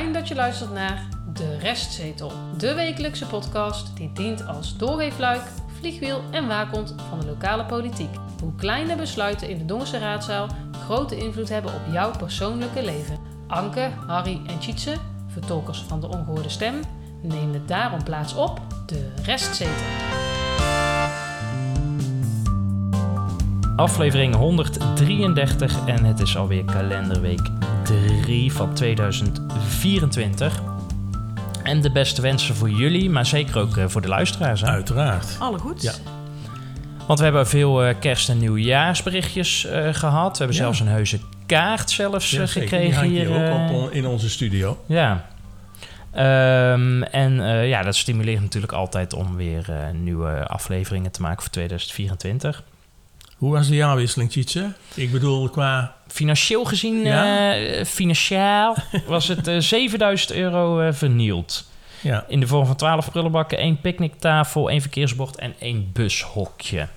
Fijn dat je luistert naar De Restzetel, de wekelijkse podcast die dient als doorweefluik, vliegwiel en waakhond van de lokale politiek. Hoe kleine besluiten in de Dongense raadzaal grote invloed hebben op jouw persoonlijke leven. Anke, Harry en Tjitse, vertolkers van de ongehoorde stem, nemen daarom plaats op De Restzetel. Aflevering 133 en het is alweer kalenderweek 3 van 2024. En de beste wensen voor jullie, maar zeker ook eh, voor de luisteraars. Hè? Uiteraard. Alle goed. Ja. Want we hebben veel eh, kerst- en nieuwjaarsberichtjes eh, gehad. We hebben Ja. zelfs een heuse kaart zelfs Ja, zeker. Die gekregen hangt hier. hier ook op in onze studio. Ja. Ehm, en eh, ja, dat stimuleert natuurlijk altijd om weer eh, nieuwe afleveringen te maken voor 2024. Hoe was de jaarwisseling, Tjitse? Ik bedoel, qua... Financieel gezien, Ja? eh, financieel, was het eh 7000 euro eh, vernield. Ja, In de vorm van 12 prullenbakken, één picknicktafel, één verkeersbord en één bushokje.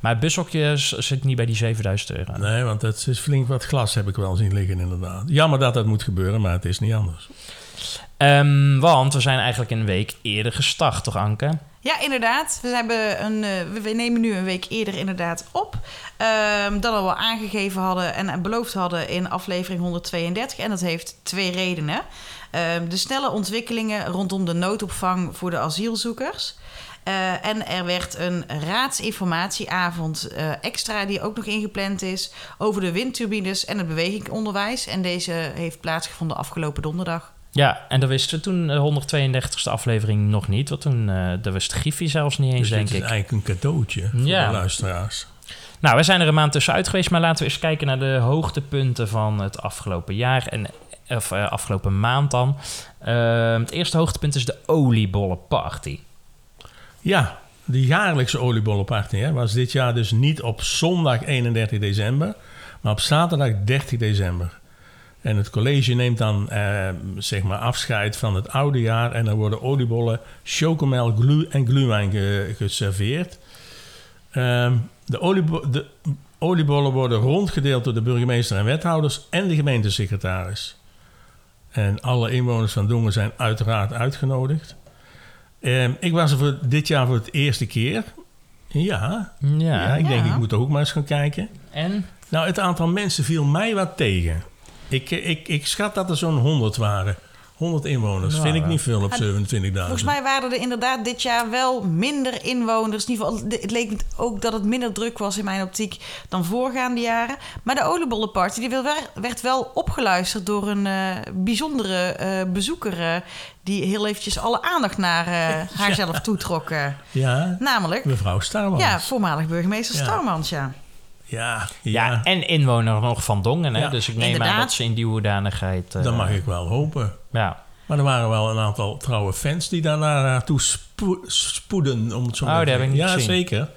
Maar het bushokje zit niet bij die 7000 euro. nee, want dat is flink wat glas heb ik wel zien liggen inderdaad. Jammer dat dat moet gebeuren, maar het is niet anders. Ehm, want we zijn eigenlijk een week eerder gestart, toch Anke? Ja, inderdaad. We, hebben een, eh, we- we nemen nu een week eerder inderdaad op. Ehm dat we wel aangegeven hadden en beloofd hadden in aflevering 132. En dat heeft twee redenen. Ehm, de snelle ontwikkelingen rondom de noodopvang voor de asielzoekers. Eh, en er werd een raadsinformatieavond eh, extra die ook nog ingepland is over de windturbines en het bewegingonderwijs. En deze heeft plaatsgevonden afgelopen donderdag. Ja, en dat wisten we toen de 132e aflevering nog niet. Want toen uh, daar wist de Griffie zelfs niet eens, Dus denk dit is ik. eigenlijk een cadeautje voor Ja. de luisteraars. Nou, we zijn er een maand tussenuit geweest, maar laten we eens kijken naar de hoogtepunten van het afgelopen jaar. En, of eh, afgelopen maand dan. Ehm, het eerste hoogtepunt is de oliebollenparty. Ja, de jaarlijkse oliebollenparty hè, was dit jaar dus niet op zondag 31 december, maar op zaterdag 30 december. En het college neemt dan eh, zeg maar afscheid van het oude jaar en er worden oliebollen, chocomel glu en gluwijn ge- geserveerd. Ehm, de, oliebo- de oliebollen worden rondgedeeld door de burgemeester en wethouders en de gemeentesecretaris. En alle inwoners van Dongen zijn uiteraard uitgenodigd. Ehm, ik was er voor dit jaar voor het eerste keer. Ja, Ja. ja, ik denk ik moet er ook maar eens gaan kijken. En? Nou, het aantal mensen viel mij wat tegen. Ik, ik, ik schat dat er zo'n 100 waren. 100 inwoners. Ja, Vind ik ja. niet veel op Ah, 27.000. Volgens mij waren er inderdaad dit jaar wel minder inwoners. In ieder geval, het leek me ook dat het minder druk was in mijn optiek dan voorgaande jaren. Maar de oliebollenparty die werd wel opgeluisterd door een eh, bijzondere eh, bezoeker... eh, die heel eventjes alle aandacht naar eh, haarzelf toetrok. Ja, Namelijk, mevrouw Starmans. ja, voormalig burgemeester Ja. Starmans, ja. Ja, Ja, ja, en inwoner nog van Dongen. Hè? Ja. Dus ik neem aan dat ze in die hoedanigheid... eh, dat mag ik wel hopen. Ja. Maar er waren wel een aantal trouwe fans die daar naar naartoe spo- spoeden. Om het zo Oh, heb ik niet Ja, gezien. zeker.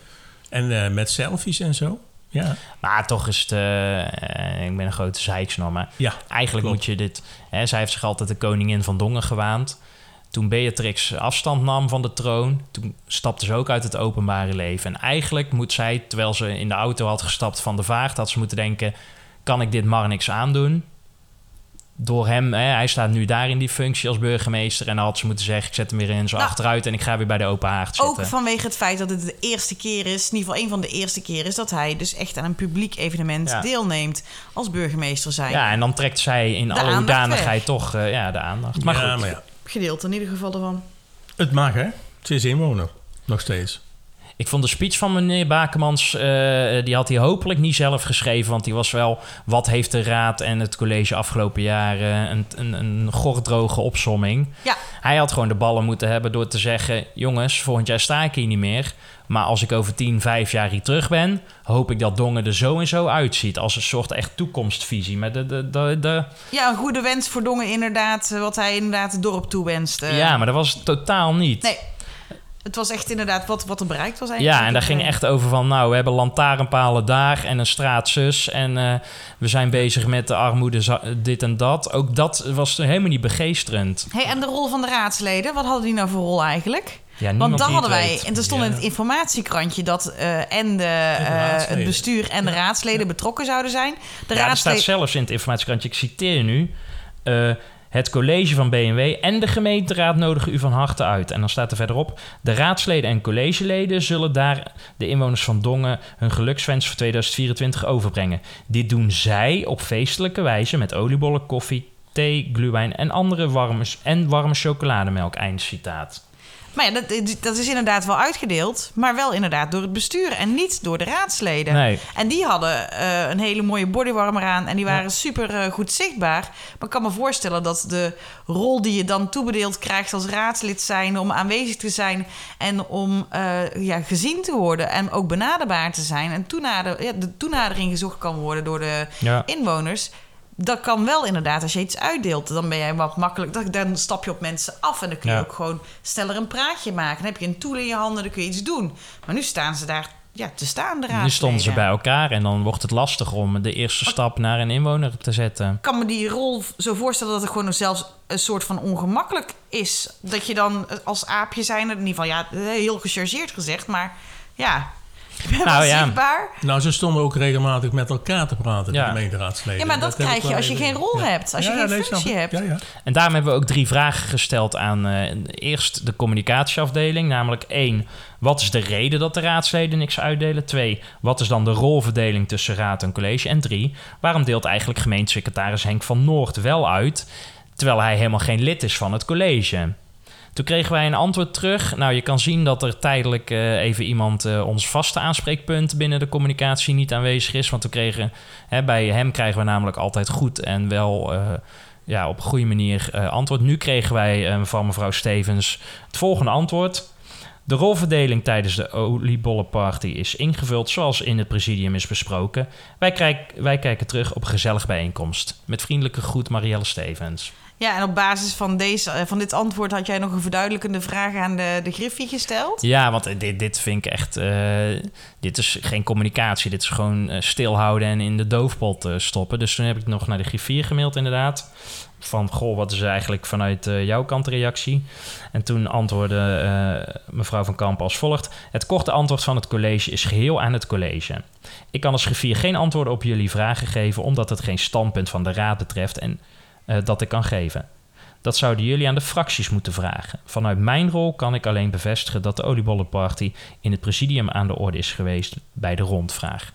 En eh, met selfies en zo. Ja, Maar toch is het... eh, ik ben een grote zeiksnor, maar... ja Eigenlijk Klopt. moet je dit... Hè, zij heeft zich altijd de koningin van Dongen gewaand. Toen Beatrix afstand nam van de troon... toen stapte ze ook uit het openbare leven. En eigenlijk moet zij, terwijl ze in de auto had gestapt van de vaart... had ze moeten denken... kan ik dit maar niks aandoen? Door hem, hè, hij staat nu daar in die functie als burgemeester... en dan had ze moeten zeggen... ik zet hem weer in zo Nou, achteruit... en ik ga weer bij de open haard zitten. Ook vanwege het feit dat het de eerste keer is, in ieder geval een van de eerste keer is, dat hij dus echt aan een publiek evenement Ja. deelneemt als burgemeester zijn. Ja, en dan trekt zij in De alle hoedanigheid toch eh, ja, de aandacht. Maar ja, goed, maar ja. Gedeelte in ieder geval ervan. Het mag, hè? Ze is inwoner. Nog steeds. Ik vond de speech van meneer Bakemans, eh, die had hij hopelijk niet zelf geschreven. Want die was wel, wat heeft de raad en het college afgelopen jaren, een, een, een gordroge opsomming. Ja. Hij had gewoon de ballen moeten hebben door te zeggen, jongens, volgend jaar sta ik hier niet meer. Maar als ik over 10, 5 jaar hier terug ben, hoop ik dat Dongen er zo en zo uitziet. Als een soort echt toekomstvisie. Maar de, de, de, de, Ja, een goede wens voor Dongen inderdaad, eh, wat hij inderdaad het dorp toewenst. eh. ja, maar dat was het totaal niet. Nee, het was echt inderdaad wat, wat er bereikt was eigenlijk. Ja, en daar ging echt over van, nou, we hebben lantaarnpalen daar en een straatzus. En eh, we zijn bezig met de armoede, dit en dat. Ook dat was helemaal niet begeesterend. Hey, en de rol van de raadsleden, wat hadden die nou voor rol eigenlijk? Ja, Want dan hadden wij, weet. en er stond in het informatiekrantje dat eh, en, de, eh, raadsleden. het bestuur en de raadsleden betrokken zouden zijn. De ja, er staat raadsleden. zelfs in het informatiekrantje, ik citeer nu... eh, Het college van BMW en de gemeenteraad nodigen u van harte uit. En dan staat er verderop: de raadsleden en collegeleden zullen daar de inwoners van Dongen hun gelukswens voor 2024 overbrengen. Dit doen zij op feestelijke wijze met oliebollen, koffie, thee, gluwijn en andere warme, en warme chocolademelk. Eind citaat. Maar ja, dat, dat is inderdaad wel uitgedeeld, maar wel inderdaad door het bestuur en niet door de raadsleden. Nee. En die hadden eh, een hele mooie bodywarmer aan en die waren super eh, goed zichtbaar. Maar ik kan me voorstellen dat de rol die je dan toebedeeld krijgt als raadslid zijn om aanwezig te zijn en om eh, ja, gezien te worden en ook benaderbaar te zijn en toenader, ja, de toenadering gezocht kan worden door de Ja. inwoners. Dat kan wel inderdaad. Als je iets uitdeelt, dan ben jij wat makkelijk. Dan, stap je op mensen af en dan kun je Ja. ook gewoon sneller een praatje maken. Dan heb je een tool in je handen, dan kun je iets doen. Maar nu staan ze daar ja, te staan, de Nu stonden ze bij elkaar en dan wordt het lastig om de eerste stap naar een inwoner te zetten. Ik kan me die rol zo voorstellen dat het gewoon zelfs een soort van ongemakkelijk is. Dat je dan als aapje zijn, in ieder geval, ja, heel gechargeerd gezegd, maar ja, Nou ja. zichtbaar. Nou, ze stonden ook regelmatig met elkaar te praten, Ja. de gemeenteraadsleden. Ja, maar dat, krijg je als je geen rol Ja. hebt, als je Ja, geen nee, functie hebt. Ja, ja. En daarom hebben we ook drie vragen gesteld aan eh, eerst de communicatieafdeling. Namelijk één, wat is de reden dat de raadsleden niks uitdelen? Twee, wat is dan de rolverdeling tussen raad en college? En drie, waarom deelt eigenlijk gemeentesecretaris Henk van Noord wel uit... terwijl hij helemaal geen lid is van het college? Toen kregen wij een antwoord terug. Nou, je kan zien dat er tijdelijk eh, even iemand eh, ons vaste aanspreekpunt binnen de communicatie niet aanwezig is. Want we kregen, hè, bij hem krijgen we namelijk altijd goed en wel eh, ja, op een goede manier antwoord. Nu kregen wij van mevrouw Stevens het volgende antwoord. De rolverdeling tijdens de oliebollenparty is ingevuld zoals in het presidium is besproken. Wij, wij kijken terug op een gezellige bijeenkomst. Met vriendelijke groet Marielle Stevens. Ja, en op basis van, deze, eh, van dit antwoord had jij nog een verduidelijkende vraag aan de, de Griffie gesteld. Ja, want dit, dit vind ik echt. eh, dit is geen communicatie. Dit is gewoon eh, stilhouden en in de doofpot eh, stoppen. Dus toen heb ik nog naar de griffier gemaild, inderdaad. Van goh, wat is eigenlijk vanuit eh, jouw kant de reactie? En toen antwoordde eh, mevrouw van Kamp als volgt: Het korte antwoord van het college is geheel aan het college. Ik kan als griffier geen antwoorden op jullie vragen geven, omdat het geen standpunt van de raad betreft en eh, dat ik kan geven. Dat zouden jullie aan de fracties moeten vragen. Vanuit mijn rol kan ik alleen bevestigen dat de oliebollenparty in het presidium aan de orde is geweest bij de rondvraag.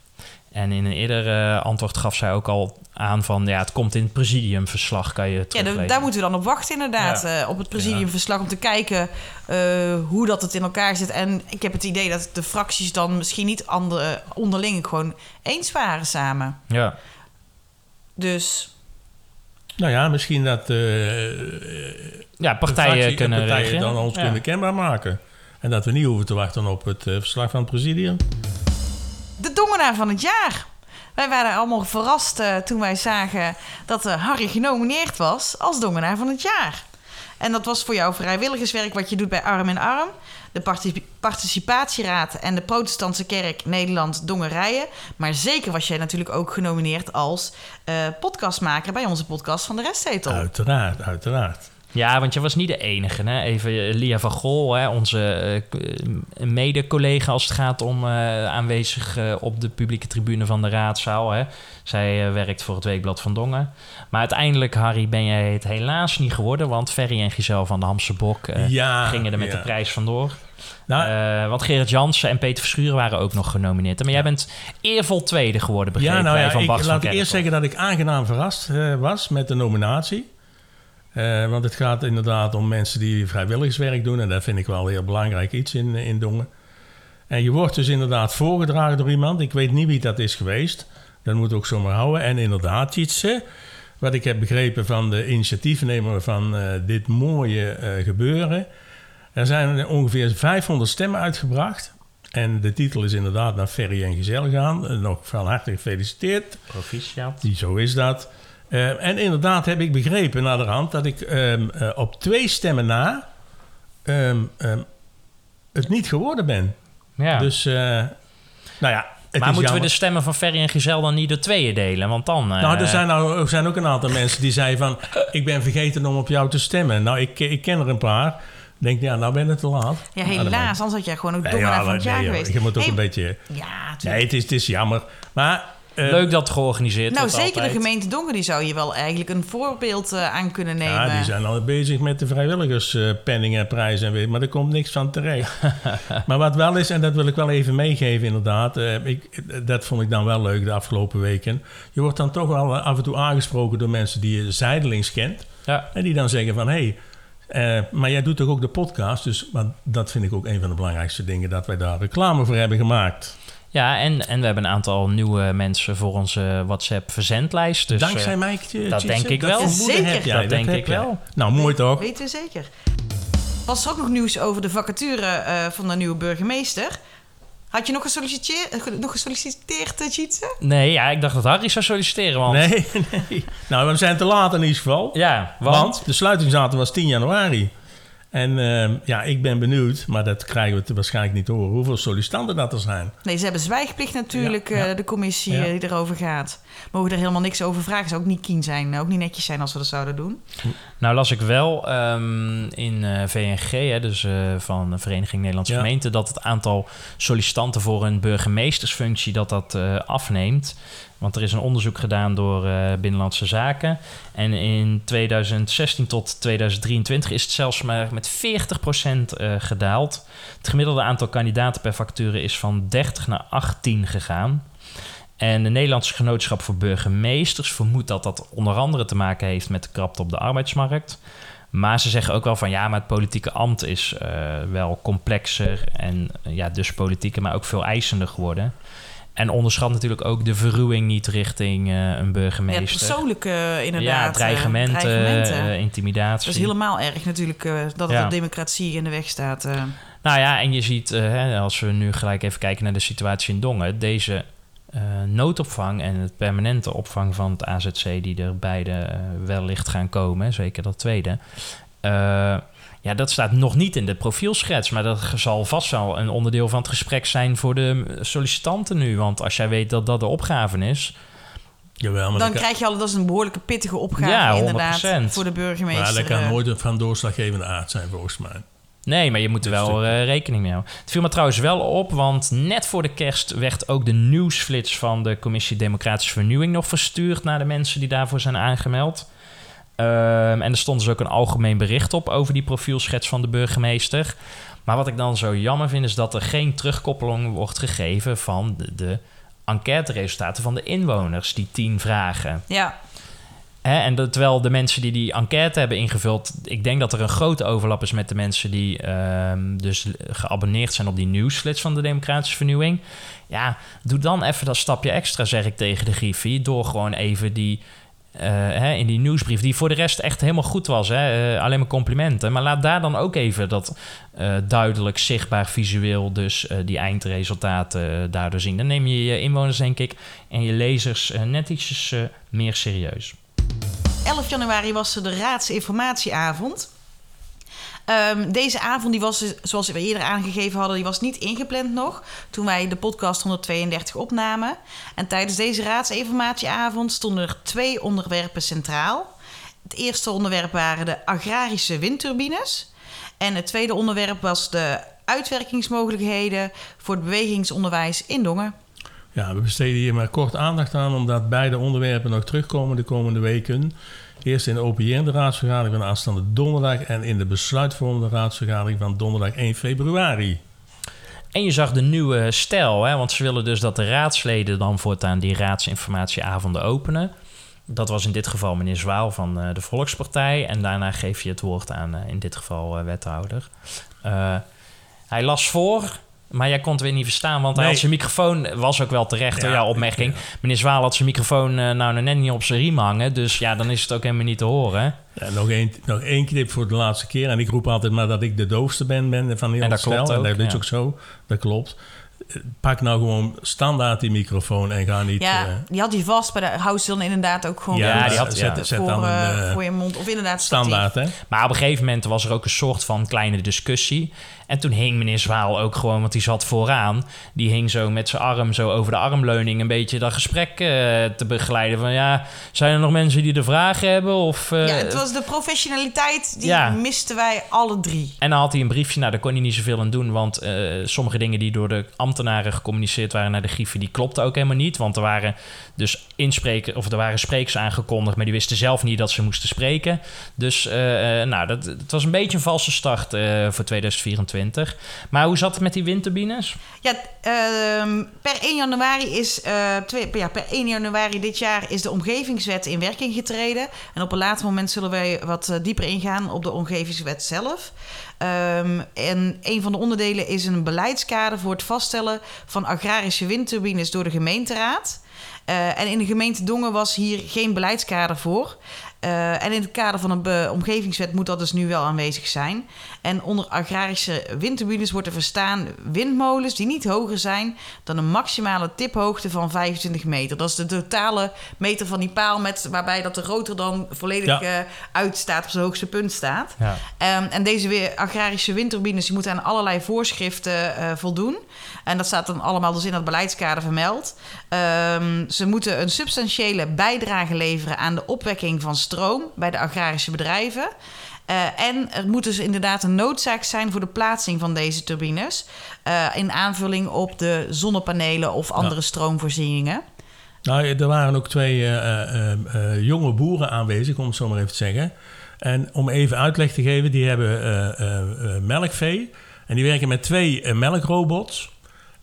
En in een eerder eh, antwoord gaf zij ook al aan van ja, het komt in het presidiumverslag, kan je Ja, teruglezen. daar, daar moeten we dan op wachten inderdaad. Ja. eh, op het presidiumverslag om te kijken eh, hoe dat het in elkaar zit. En ik heb het idee dat de fracties dan misschien niet ander, onderling gewoon eens waren samen. Ja, Dus Nou ja, misschien dat eh, ja partijen fractie- kunnen partijen dan ons Ja. kunnen kenbaar maken. En dat we niet hoeven te wachten op het eh, verslag van het presidium. de dongenaar van het jaar. Wij waren allemaal verrast eh, toen wij zagen dat eh, Harry genomineerd was als dongenaar van het jaar. En dat was voor jou vrijwilligerswerk wat je doet bij Arm in Arm, de parti- Participatieraad en de Protestantse Kerk Nederland Dongerijen. Maar zeker was jij natuurlijk ook genomineerd als eh, podcastmaker bij onze podcast van de Restzetel. Uiteraard, uiteraard. Ja, want je was niet de enige. Hè? Even eh, Lia van Gol, hè, onze eh, mede-collega als het gaat om eh, aanwezig op de publieke tribune van de raadzaal. Hè? Zij werkt voor het Weekblad van Dongen. Maar uiteindelijk, Harry, ben jij het helaas niet geworden. Want Ferry en Giselle van de Hamse Bok ja, gingen er met ja. de prijs vandoor. Nou, want Gerard Jansen en Peter Verschuren waren ook nog genomineerd. Maar jij bent eervol tweede geworden, begrepen ja, nou ja, van ik, laat ik eerst zeggen dat ik aangenaam verrast was met de nominatie. Eh, want het gaat inderdaad om mensen die vrijwilligerswerk doen. En dat vind ik wel een heel belangrijk iets in, in Dongen. En je wordt dus inderdaad voorgedragen door iemand. Ik weet niet wie dat is geweest. Dat moet ook zomaar houden. En inderdaad, Tjitse, wat ik heb begrepen van de initiatiefnemer van eh, dit mooie eh, gebeuren. Er zijn ongeveer 500 stemmen uitgebracht. En de titel is inderdaad naar Ferry en Gezel gaan. Eh, nog van harte gefeliciteerd. Proficiat. Zo is dat. Eh, en inderdaad heb ik begrepen naderhand dat ik ehm, eh, op twee stemmen na ehm, ehm, het niet geworden ben. Ja. Dus, eh, nou ja. Het maar moeten we de stemmen van Ferry en Giselle dan niet door tweeën delen? Want dan... eh, Nou, er zijn, nou, er zijn ook een aantal mensen die zeiden van... ik ben vergeten om op jou te stemmen. Nou, ik, ik ken er een paar. Ik denk, ja, nou ben het te laat. Ja, Nou, helaas, anders had jij gewoon ook Nee, dongenaar ja, van het nee, jaar joh, geweest. Je moet ook Hey, een beetje... Ja, tuurlijk. Nee, het is, het is jammer. Maar eh, Leuk dat georganiseerd Nou, wordt zeker altijd. de gemeente Dongen, die zou je wel eigenlijk een voorbeeld eh, aan kunnen nemen. Ja, die zijn al bezig met de vrijwilligerspenning en prijs en weet, maar er komt niks van terecht. maar wat wel is, en dat wil ik wel even meegeven inderdaad, eh, ik, dat vond ik dan wel leuk de afgelopen weken. Je wordt dan toch wel af en toe aangesproken door mensen die je zijdelings kent. Ja. En die dan zeggen van, hé, hey, eh, maar jij doet toch ook de podcast? Dus maar dat vind ik ook een van de belangrijkste dingen, dat wij daar reclame voor hebben gemaakt. Ja, en, en we hebben een aantal nieuwe mensen voor onze WhatsApp-verzendlijst. Dus, Dankzij eh, mij, Tjitse, dat denk ik wel. Zeker. heb jij, Dat denk heb ik wel. Nou, mooi toch? Weten we zeker. Was er ook nog nieuws over de vacature eh, van de nieuwe burgemeester? Had je nog gesolliciteerd, eh, nog gesolliciteerd Tjitse? Nee, ja, ik dacht dat Harry zou solliciteren. Want, Nee, nee. Nou, we zijn te laat in ieder geval. Ja, want, Want de sluitingsdatum was 10 januari. En ehm, ja, ik ben benieuwd, maar dat krijgen we te waarschijnlijk niet te horen, hoeveel sollicitanten dat er zijn. Nee, ze hebben zwijgplicht natuurlijk, Ja, ja. eh, de commissie Ja. eh, die erover gaat. Mogen er helemaal niks over vragen. Zou ook niet keen zijn, ook niet netjes zijn als we dat zouden doen. Nou las ik wel ehm, in eh, VNG, hè, dus eh, van de Vereniging Nederlandse Ja. Gemeenten, dat het aantal sollicitanten voor een burgemeestersfunctie dat dat eh, afneemt. Want er is een onderzoek gedaan door eh, Binnenlandse Zaken. En in 2016 tot 2023 is het zelfs maar met 40% eh, gedaald. Het gemiddelde aantal kandidaten per vacature is van 30 naar 18 gegaan. En de Nederlandse Genootschap voor Burgemeesters vermoedt dat dat onder andere te maken heeft met de krapte op de arbeidsmarkt. Maar ze zeggen ook wel van ja, maar het politieke ambt is eh, wel complexer en ja, dus politieker, maar ook veel eisender geworden. En onderschat natuurlijk ook de verruwing niet richting eh, een Ja, burgemeester. persoonlijke eh, inderdaad. ja, eh, dreigementen, dreigementen. intimidatie. Dat is helemaal erg natuurlijk, dat het Ja. de democratie in de weg staat. Nou ja, en je ziet, hè, als we nu gelijk even kijken naar de situatie in Dongen, deze noodopvang en het permanente opvang van het AZC, die er beide wellicht gaan komen, zeker dat tweede. Ja, dat staat nog niet in de profielschets, maar dat zal vast wel een onderdeel van het gesprek zijn voor de sollicitanten nu. Want als jij weet dat dat de opgave is, Jawel, maar Dan kan, krijg je al, dat is een behoorlijke pittige opgave Ja, inderdaad 100%. voor de burgemeester. maar dat kan eh. nooit een van doorslaggevende aard zijn volgens mij. Nee, maar je moet er Dit wel eh, rekening mee houden. Het viel me trouwens wel op, want net voor de kerst werd ook de nieuwsflits van de Commissie Democratische Vernieuwing nog verstuurd naar de mensen die daarvoor zijn aangemeld. Ehm, en er stond dus ook een algemeen bericht op over die profielschets van de burgemeester. Maar wat ik dan zo jammer vind, is dat er geen terugkoppeling wordt gegeven van de, de enquêteresultaten van de inwoners, die tien vragen. Ja, Hè, en dat, terwijl de mensen die die enquête hebben ingevuld, ik denk dat er een grote overlap is met de mensen die ehm, dus geabonneerd zijn op die nieuwsflits van de Democratische Vernieuwing. Ja, doe dan even dat stapje extra, zeg ik tegen de Griffie, door gewoon even die. Eh, hè, in die nieuwsbrief, die voor de rest echt helemaal goed was. Hè? eh, alleen maar complimenten. Maar laat daar dan ook even dat eh, duidelijk zichtbaar visueel, dus die eindresultaten daardoor zien. Dan neem je je inwoners, denk ik, en je lezers net ietsjes meer serieus. 11 januari was er de raadsinformatieavond. Ehm, deze avond, die was, dus, zoals we eerder aangegeven hadden, die was niet ingepland nog. Toen wij de podcast 132 opnamen. En tijdens deze raadsinformatieavond stonden er twee onderwerpen centraal. Het eerste onderwerp waren de agrarische windturbines. En het tweede onderwerp was de uitwerkingsmogelijkheden voor het bewegingsonderwijs in Dongen. Ja, we besteden hier maar kort aandacht aan, omdat beide onderwerpen nog terugkomen de komende weken. Eerst in de openierende raadsvergadering van aanstaande donderdag en in de besluitvormende raadsvergadering van donderdag 1 februari. En je zag de nieuwe stijl, hè? want ze willen dus dat de raadsleden dan voortaan die raadsinformatieavonden openen. Dat was in dit geval meneer Zwaal van eh, de Volkspartij. En daarna geef je het woord aan eh, in dit geval eh, wethouder. Hij las voor, maar jij kon het weer niet verstaan, want hij Nee. had zijn microfoon, was ook wel terecht door Ja, jouw opmerking. Meneer Zwaal had zijn microfoon eh, nou net niet op zijn riem hangen, dus ja, dan is het ook helemaal niet te horen. Ja, nog, één, nog één knip voor de laatste keer. En ik roep altijd maar dat ik de doofste ben, ben van heel En dat klopt En dat is ja. ook zo. Dat klopt. Pak nou gewoon standaard die microfoon en ga niet... Ja, eh, die had hij vast, maar daar houdt ze dan inderdaad ook gewoon Ja, die had- zet, ja. zet voor, dan een eh, voor je mond. Of inderdaad statief. standaard, hè? Maar op een gegeven moment was er ook een soort van kleine discussie. En toen hing meneer Zwaal ook gewoon, want die zat vooraan. Die hing zo met zijn arm zo over de armleuning een beetje dat gesprek eh, te begeleiden. Van ja, zijn er nog mensen die er vragen hebben? Of, eh, Ja, het was de professionaliteit, die Ja. misten wij alle drie. En dan had hij een briefje, nou daar kon hij niet zoveel aan doen. Want eh, sommige dingen die door de ambtenaren gecommuniceerd waren naar de grieven, die klopte ook helemaal niet. Want er waren dus inspreken, of er waren sprekers aangekondigd, maar die wisten zelf niet dat ze moesten spreken. Dus nou, dat, het was een beetje een valse start voor 2024. Maar hoe zat het met die windturbines? Ja, ehm, per 1 januari is eh, twee, ja, per 1 januari dit jaar is de omgevingswet in werking getreden. En op een later moment zullen wij wat eh, dieper ingaan op de omgevingswet zelf. Ehm, en een van de onderdelen is een beleidskader voor het vaststellen van agrarische windturbines door de gemeenteraad. Eh, en in de gemeente Dongen was hier geen beleidskader voor. Eh, en in het kader van een omgevingswet moet dat dus nu wel aanwezig zijn. En onder agrarische windturbines wordt er verstaan windmolens die niet hoger zijn dan een maximale tiphoogte van 25 meter. Dat is de totale meter van die paal met, waarbij dat de rotor dan volledig Ja. eh, uitstaat, op zijn hoogste punt staat. Ja. Ehm, en deze weer agrarische windturbines die moeten aan allerlei voorschriften eh, voldoen. En dat staat dan allemaal dus in dat beleidskader vermeld. Ehm, ze moeten een substantiële bijdrage leveren aan de opwekking van stroom bij de agrarische bedrijven. Eh, en er moet dus inderdaad een noodzaak zijn voor de plaatsing van deze turbines. eh, in aanvulling op de zonnepanelen of andere stroomvoorzieningen. Nou, er waren ook twee eh, jonge boeren aanwezig, om het zo maar even te zeggen. En om even uitleg te geven, die hebben melkvee. En die werken met twee melkrobots.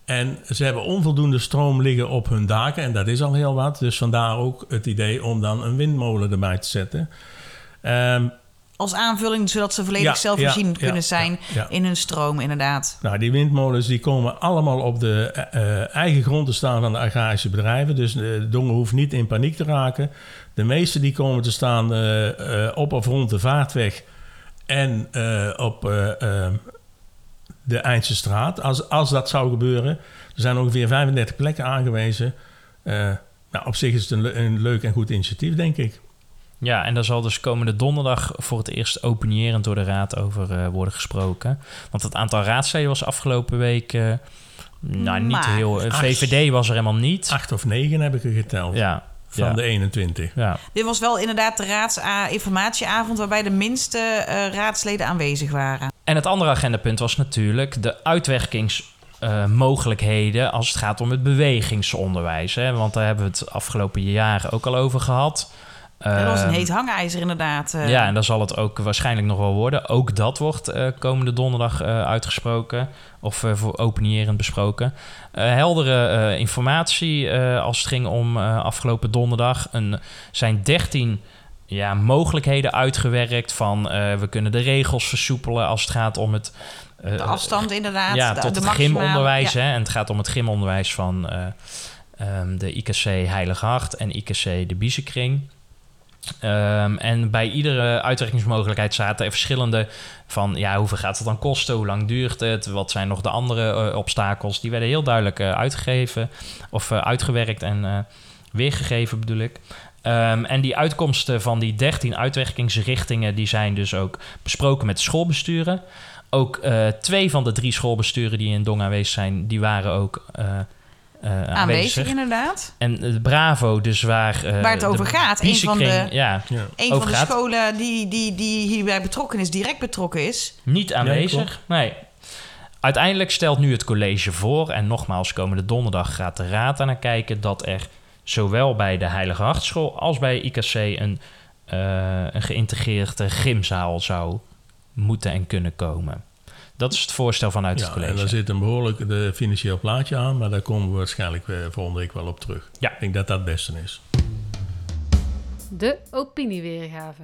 En ze hebben onvoldoende stroom liggen op hun daken. En dat is al heel wat. Dus vandaar ook het idee om dan een windmolen erbij te zetten. Ehm, Als aanvulling, zodat ze volledig Ja, zelfvoorzienend ja, kunnen zijn ja, in hun stroom, inderdaad. Nou, die windmolens die komen allemaal op de eh, eh, eigen grond te staan van de agrarische bedrijven. Dus de Dongen hoeft niet in paniek te raken. De meeste die komen te staan eh, op of rond de vaartweg en op de Eindse straat. Als, als dat zou gebeuren, er zijn ongeveer 35 plekken aangewezen. Eh, nou, op zich is het een, een leuk en goed initiatief, denk ik. Ja, en daar zal dus komende donderdag voor het eerst opinierend door de raad over eh, worden gesproken. Want het aantal raadsleden was afgelopen week, eh, nou niet Maar- heel... VVD was er helemaal niet. Acht of negen heb ik er geteld Ja, van ja. de 21. ja. Dit was wel inderdaad de raadsinformatieavond waarbij de minste eh, raadsleden aanwezig waren. En het andere agendapunt was natuurlijk de uitwerkingsmogelijkheden als het gaat om het bewegingsonderwijs. Hè? Want daar hebben we het afgelopen jaar ook al over gehad. dat was een Ehm, heet hangijzer inderdaad. eh. Ja, en daar zal het ook waarschijnlijk nog wel worden. Ook dat wordt eh, komende donderdag eh, uitgesproken of eh, voor openierend besproken. Eh, heldere eh, informatie eh, als het ging om eh, afgelopen donderdag. Er zijn 13 ja, mogelijkheden uitgewerkt van eh, we kunnen de regels versoepelen als het gaat om het... eh, de afstand inderdaad. ja, de, tot de het gymonderwijs. ja. Hè? En het gaat om het gymonderwijs van eh, ehm, de IKC Heilige Hart en IKC de Biezenkring. Ehm, en bij iedere uitwerkingsmogelijkheid zaten er verschillende van ja, hoeveel gaat het dan kosten, hoe lang duurt het, wat zijn nog de andere obstakels. Die werden heel duidelijk uitgegeven of uitgewerkt en weergegeven bedoel ik. Ehm, en die uitkomsten van die 13 uitwerkingsrichtingen, die zijn dus ook besproken met de schoolbesturen. Ook eh, twee van de drie schoolbesturen die in Dong aanwezig zijn, die waren ook eh, eh, aanwezig. Aanwezig inderdaad. En Bravo, dus waar... eh, Waar het over de gaat, een van de- Ja, Ja. Een van de scholen die, die, die hierbij betrokken is, direct betrokken is. niet aanwezig. nee. Uiteindelijk stelt nu het college voor... en nogmaals, komende donderdag gaat de raad naar kijken... dat er zowel bij de Heilige Hartschool als bij IKC... een, eh, een geïntegreerde gymzaal zou moeten en kunnen komen. Dat is het voorstel vanuit het Ja, college. en daar zit een behoorlijk de financieel plaatje aan, maar daar komen we waarschijnlijk eh, volgende week wel op terug. Ja. Ik denk dat dat het beste is. De opinieweergave.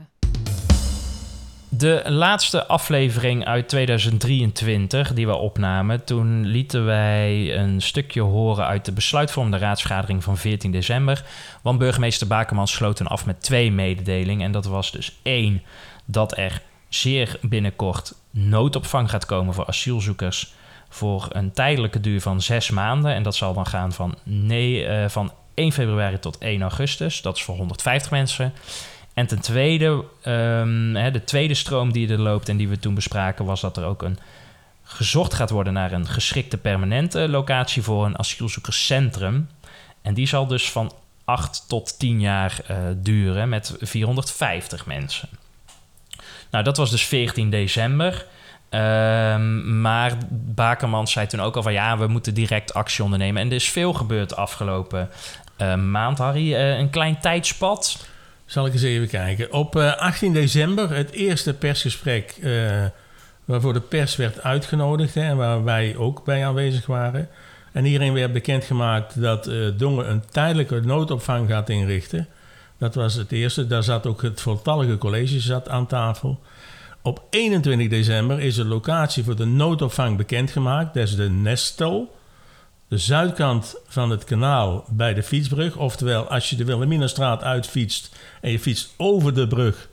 De laatste aflevering uit 2023 die we opnamen, toen lieten wij een stukje horen uit de besluitvormende raadsvergadering van 14 december. Want burgemeester Bakerman sloot toen af met twee mededelingen. En dat was dus één, dat er zeer binnenkort noodopvang gaat komen voor asielzoekers voor een tijdelijke duur van zes maanden. En dat zal dan gaan van, nee, eh, van 1 februari tot 1 augustus. Dat is voor 150 mensen. En ten tweede, ehm, hè, de tweede stroom die er loopt en die we toen bespraken, was dat er ook een gezocht gaat worden naar een geschikte permanente locatie voor een asielzoekerscentrum. En die zal dus van 8 tot 10 jaar eh, duren met 450 mensen. Nou, dat was dus 14 december. Ehm, maar Bakermans zei toen ook al van ja, we moeten direct actie ondernemen. En er is veel gebeurd afgelopen eh, maand, Harry. Eh, een klein tijdspad. Zal ik eens even kijken. Op eh, 18 december het eerste persgesprek eh, waarvoor de pers werd uitgenodigd en waar wij ook bij aanwezig waren. En hierin werd bekendgemaakt dat eh Dongen een tijdelijke noodopvang gaat inrichten. Dat was het eerste. Daar zat ook het voltallige college zat aan tafel. Op 21 december is de locatie voor de noodopvang bekendgemaakt. Dat is de Nestel. De zuidkant van het kanaal bij de fietsbrug. Oftewel, als je de Wilhelminastraat uitfietst en je fietst over de brug.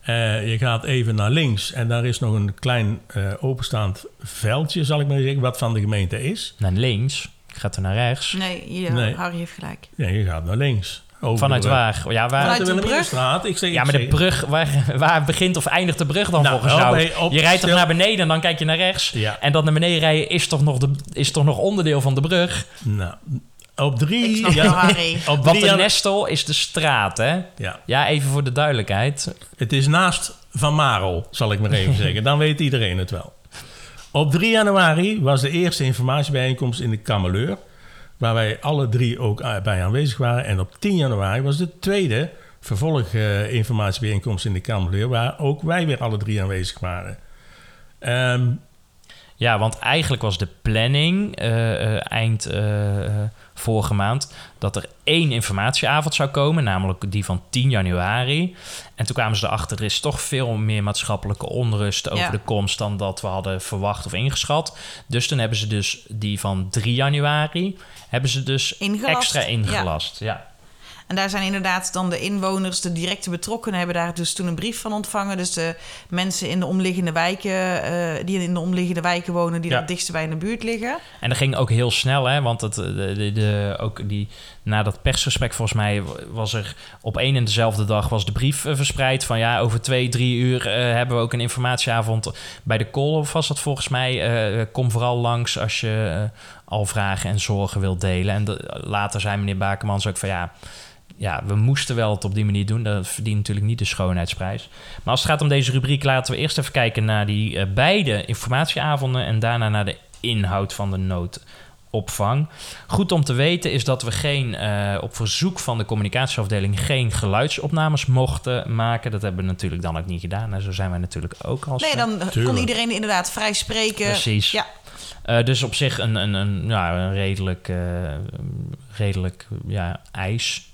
eh, je gaat even naar links en daar is nog een klein eh, openstaand veldje, zal ik maar zeggen, wat van de gemeente is. Naar links. Gaat er naar rechts. Nee, hier, Nee. Harry heeft gelijk. Ja, je gaat naar links. Over Vanuit de brug. waar? Ja, waar? Vanuit de Wilhelminastraat. Ik zeg, Ja, maar de brug, waar, waar begint of eindigt de brug dan Nou, volgens jou? op- je rijdt toch naar beneden en dan kijk je naar rechts. Ja. En dat naar beneden rijden is toch nog, de, is toch nog onderdeel van de brug? Nou, op drie... Ja, op Want de Nestel is de straat, hè? ja, Ja, even voor de duidelijkheid. het is naast Van Marel, zal ik maar even zeggen. Dan weet iedereen het wel. Op 3 januari was de eerste informatiebijeenkomst in de Kameleur... waar wij alle drie ook bij aanwezig waren. En op 10 januari was de tweede vervolg eh, informatiebijeenkomst in de Kameleur... waar ook wij weer alle drie aanwezig waren. Ehm, Ja, want eigenlijk was de planning eh, eh, eind eh, vorige maand dat er één informatieavond zou komen, namelijk die van 10 januari. En toen kwamen ze erachter, er is toch veel meer maatschappelijke onrust over Ja. de komst dan dat we hadden verwacht of ingeschat. Dus toen hebben ze dus die van 3 januari, hebben ze dus Ingelast. extra ingelast. Ja. En daar zijn inderdaad dan de inwoners, de directe betrokkenen, hebben daar dus toen een brief van ontvangen. Dus de mensen in de omliggende wijken, eh, die in de omliggende wijken wonen, die Ja. het dichtst bij in de buurt liggen. En dat ging ook heel snel, hè? Want het, de, de, de- ook die, na dat persgesprek, volgens mij, was er op één en dezelfde dag was de brief eh, verspreid. Van ja, over twee, drie uur eh, hebben we ook een informatieavond bij de Kolhof. Was dat volgens mij? Eh, kom vooral langs als je eh, al vragen en zorgen wilt delen. En de- later zei meneer Bakermans ook van ja. Ja, we moesten wel het op die manier doen. Dat verdient natuurlijk niet de schoonheidsprijs. Maar als het gaat om deze rubriek, laten we eerst even kijken naar die eh, beide informatieavonden en daarna naar de inhoud van de noodopvang. Goed om te weten is dat we geen, eh, op verzoek van de communicatieafdeling geen geluidsopnames mochten maken. Dat hebben we natuurlijk dan ook niet gedaan. En zo zijn wij natuurlijk ook als. Nee, dan kon iedereen inderdaad vrij spreken. Precies. Ja. Eh, dus op zich een, een, een, ja, een redelijk, eh, redelijk ja, ijs.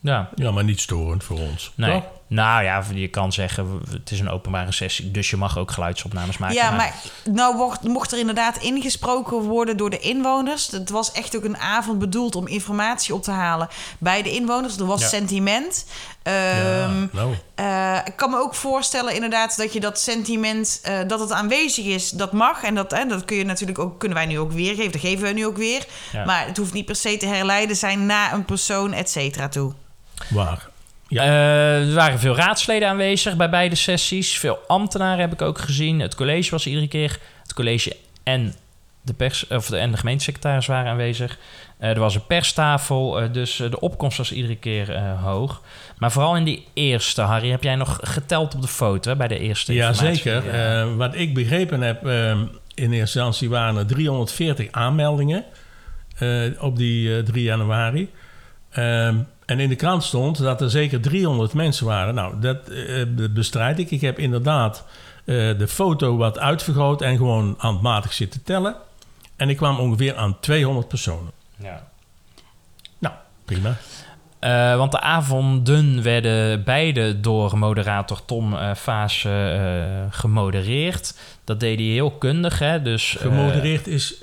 Ja, ja, maar niet storend voor ons. nee. Nou ja, je kan zeggen, het is een openbare sessie, dus je mag ook geluidsopnames maken. Ja, maar nou mocht, mocht er inderdaad ingesproken worden door de inwoners. Het was echt ook een avond bedoeld om informatie op te halen bij de inwoners. Er was Ja. sentiment. Ja, Ehm, nou, eh, ik kan me ook voorstellen inderdaad dat je dat sentiment, eh, dat het aanwezig is, dat mag. En dat, dat kun je natuurlijk ook, kunnen wij nu ook weergeven. Dat geven we nu ook weer. Ja. Maar het hoeft niet per se te herleiden zijn naar een persoon, et cetera, toe. waar. Ja. Eh, er waren veel raadsleden aanwezig bij beide sessies. Veel ambtenaren heb ik ook gezien. Het college was iedere keer. Het college en de, pers, of de, en de gemeentesecretaris waren aanwezig. Eh, er was een perstafel, eh, dus eh, de opkomst was iedere keer eh, hoog. Maar vooral in die eerste, Harry, heb jij nog geteld op de foto hè, bij de eerste Ja, zeker. Eh, wat ik begrepen heb, eh, in eerste instantie waren er 340 aanmeldingen eh, op die eh, 3 januari. En in de krant stond dat er zeker 300 mensen waren. Nou, dat eh, bestrijd ik. Ik heb inderdaad eh, de foto wat uitvergroot en gewoon handmatig zitten tellen. En ik kwam ongeveer aan 200 personen. ja. Nou, prima. Eh, want de avonden werden beide door moderator Tom Vaas eh, gemodereerd. Dat deed hij heel kundig, hè? Dus, Gemodereerd is...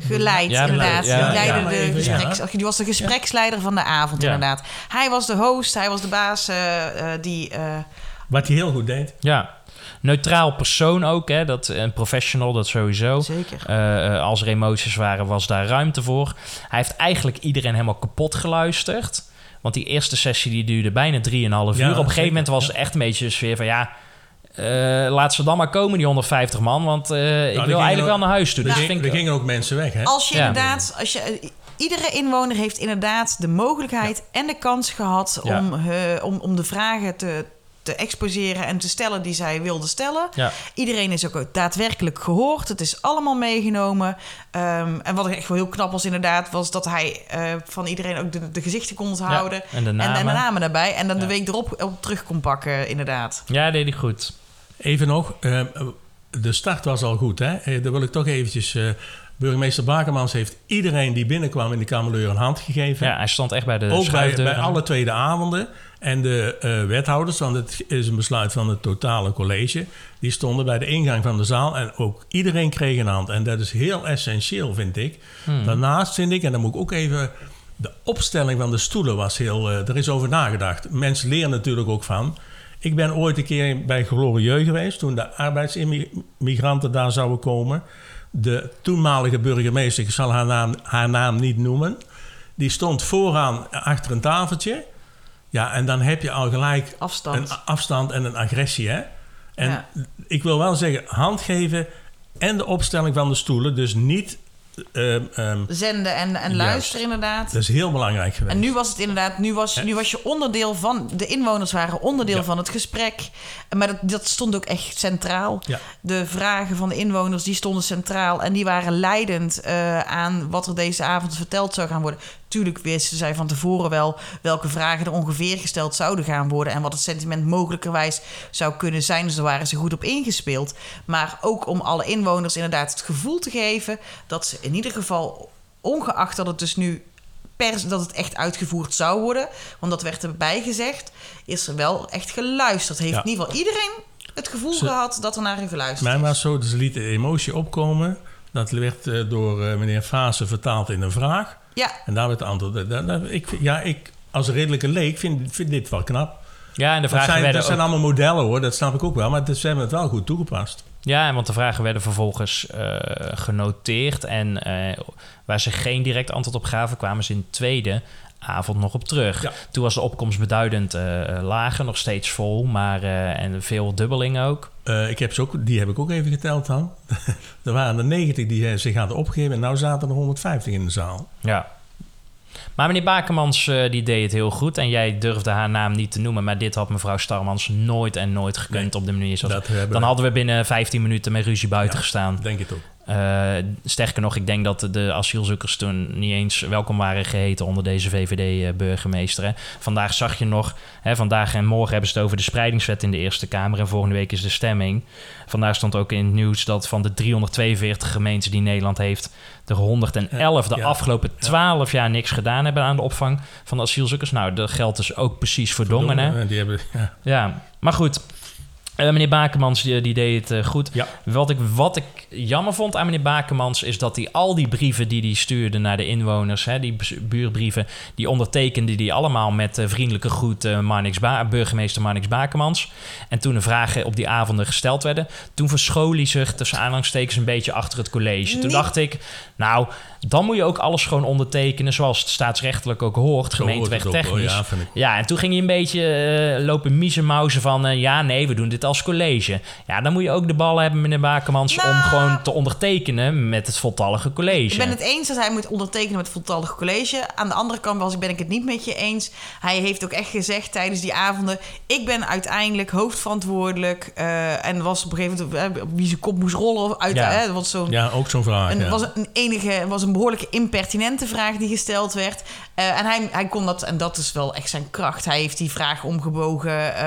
Geleid, Ja, inderdaad. ja, die, leidde ja, maar de even, gespreks, die was de gespreksleider van de avond, Ja. inderdaad. Hij was de host, hij was de baas eh, eh, die... eh, Wat hij heel goed deed. Ja, neutraal persoon ook, hè? Dat, een professional, dat sowieso. Zeker. Als er emoties waren, was daar ruimte voor. Hij heeft eigenlijk iedereen helemaal kapot geluisterd. Want die eerste sessie die duurde bijna 3,5 uur. Op een gegeven moment was het echt een beetje de sfeer van... ja, laat ze dan maar komen, die 150 man. Want eh, ik er wil eigenlijk ook- wel naar huis toe. Er, Dus er ik, gingen ook mensen weg, hè? Als je Ja. inderdaad, als je, iedere inwoner heeft inderdaad de mogelijkheid en de kans gehad Ja. om, eh, om, om de vragen te, te exposeren en te stellen die zij wilde stellen. Ja. Iedereen is ook daadwerkelijk gehoord. Het is allemaal meegenomen. Ehm, en wat ik echt wel heel knap was inderdaad... was dat hij eh, van iedereen ook de, de gezichten kon onthouden. en de En, namen. en de namen daarbij. En dan de week erop op terug kon pakken, inderdaad. Ja, deed hij goed. Even nog, eh, de start was al goed. Hè? Eh, Daar wil ik toch eventjes... eh, burgemeester Bakermans heeft iedereen die binnenkwam in de Kamerleur een hand gegeven. Ja, hij stond echt bij de Ook bij, bij alle tweede avonden. En de wethouders, want het is een besluit van het totale college... die stonden bij de ingang van de zaal en ook iedereen kreeg een hand. En dat is heel essentieel, vind ik. Hmm. Daarnaast vind ik, en dan moet ik ook even... de opstelling van de stoelen was heel... er is over nagedacht. Mensen leren natuurlijk ook van... Ik ben ooit een keer bij Glorieux geweest... toen de arbeidsimmigranten daar zouden komen. De toenmalige burgemeester, ik zal haar naam, haar naam niet noemen... die stond vooraan achter een tafeltje... Ja, en dan heb je al gelijk Afstand. een afstand en een agressie, hè? En Ja. ik wil wel zeggen, hand geven en de opstelling van de stoelen. Dus niet... ehm, Zenden en, en luisteren, inderdaad. dat is heel belangrijk geweest. En nu was het inderdaad, nu was, nu was je onderdeel van, de inwoners waren onderdeel Ja. van het gesprek. Maar dat, dat stond ook echt centraal. Ja. De vragen van de inwoners, die stonden centraal. En die waren leidend eh, aan wat er deze avond verteld zou gaan worden. Tuurlijk wisten zij van tevoren wel welke vragen er ongeveer gesteld zouden gaan worden. En wat het sentiment mogelijkerwijs zou kunnen zijn. Dus daar waren ze goed op ingespeeld. Maar ook om alle inwoners inderdaad het gevoel te geven dat ze in ieder geval, ongeacht dat het dus nu pers dat het echt uitgevoerd zou worden. Want dat werd erbij gezegd. Is er wel echt geluisterd. Heeft Ja. in ieder geval iedereen het gevoel Ze- gehad dat er naar hun geluisterd Mij is. was zo, dus liet de emotie opkomen. Dat werd eh, door eh, meneer Fase vertaald in een vraag. Ja, En daar werd de antwoord. Dat- dat- ik, ja, ik als redelijke leek vind, vind dit wel knap. Ja, en de Dat vragen zijn, werden dat zijn ook- allemaal modellen hoor, dat snap ik ook wel. Maar het- ze hebben het wel goed toegepast. Ja, want de vragen werden vervolgens eh, genoteerd. En eh, waar ze geen direct antwoord op gaven, kwamen ze in de tweede avond nog op terug. Ja. Toen was de opkomst beduidend eh, lager, nog steeds vol, maar eh, en veel dubbeling ook. Eh, ik heb ze ook, die heb ik ook even geteld dan. er waren er 90 die zich hadden opgegeven en nu zaten er 150 in de zaal. Ja. Maar meneer Bakermans eh, die deed het heel goed. En jij durfde haar naam niet te noemen. Maar dit had mevrouw Starmans nooit en nooit gekund op de manier zoals... Dat hebben Dan hadden we binnen 15 minuten met ruzie buiten Ja. gestaan. Denk het ook. Eh, sterker nog, ik denk dat de asielzoekers toen niet eens welkom waren geheten onder deze VVD-burgemeester. hè. Vandaag zag je nog, hè, vandaag en morgen hebben ze het over de spreidingswet in de Eerste Kamer en volgende week is de stemming. Vandaag stond ook in het nieuws dat van de 342 gemeenten die Nederland heeft, er 111 de Ja. afgelopen 12 jaar niks gedaan hebben aan de opvang van de asielzoekers. Nou, dat geldt dus ook precies voor Dongen. Hè? Die hebben, ja. Ja, maar goed. Eh, meneer Bakermans die, die deed het eh, goed. Ja. Wat, ik, wat ik jammer vond aan meneer Bakermans... is dat hij al die brieven die hij stuurde naar de inwoners... Hè, die buurbrieven, die ondertekende die allemaal met eh, vriendelijke groet... Marnix Ba- burgemeester Marnix Bakermans. En toen de vragen op die avonden gesteld werden... toen verschool hij zich tussen aanhalingstekens een beetje achter het college. Toen dacht ik, nou, dan moet je ook alles gewoon ondertekenen... zoals het staatsrechtelijk ook hoort, ook, hoor. gemeentewegtechnisch. Ja, vind ik. Ja, en toen ging hij een beetje lopen miezenmauzen van... eh, ja, nee, we doen dit als college. Ja, dan moet je ook de ballen hebben, meneer Bakermans... om Nou. gewoon te ondertekenen met het voltallige college. Ik ben het eens dat hij moet ondertekenen met het voltallig college. Aan de andere kant was, ben ik het niet met je eens. Hij heeft ook echt gezegd tijdens die avonden... ik ben uiteindelijk hoofdverantwoordelijk. eh, en was op een gegeven moment eh, wie zijn kop moest rollen. Of uit, Ja. hè, wat zo'n Ja, ook zo'n vraag. Ja. het was een enige, was een behoorlijke impertinente vraag die gesteld werd. Eh, en hij, hij kon dat, en dat is wel echt zijn kracht. Hij heeft die vraag omgebogen eh,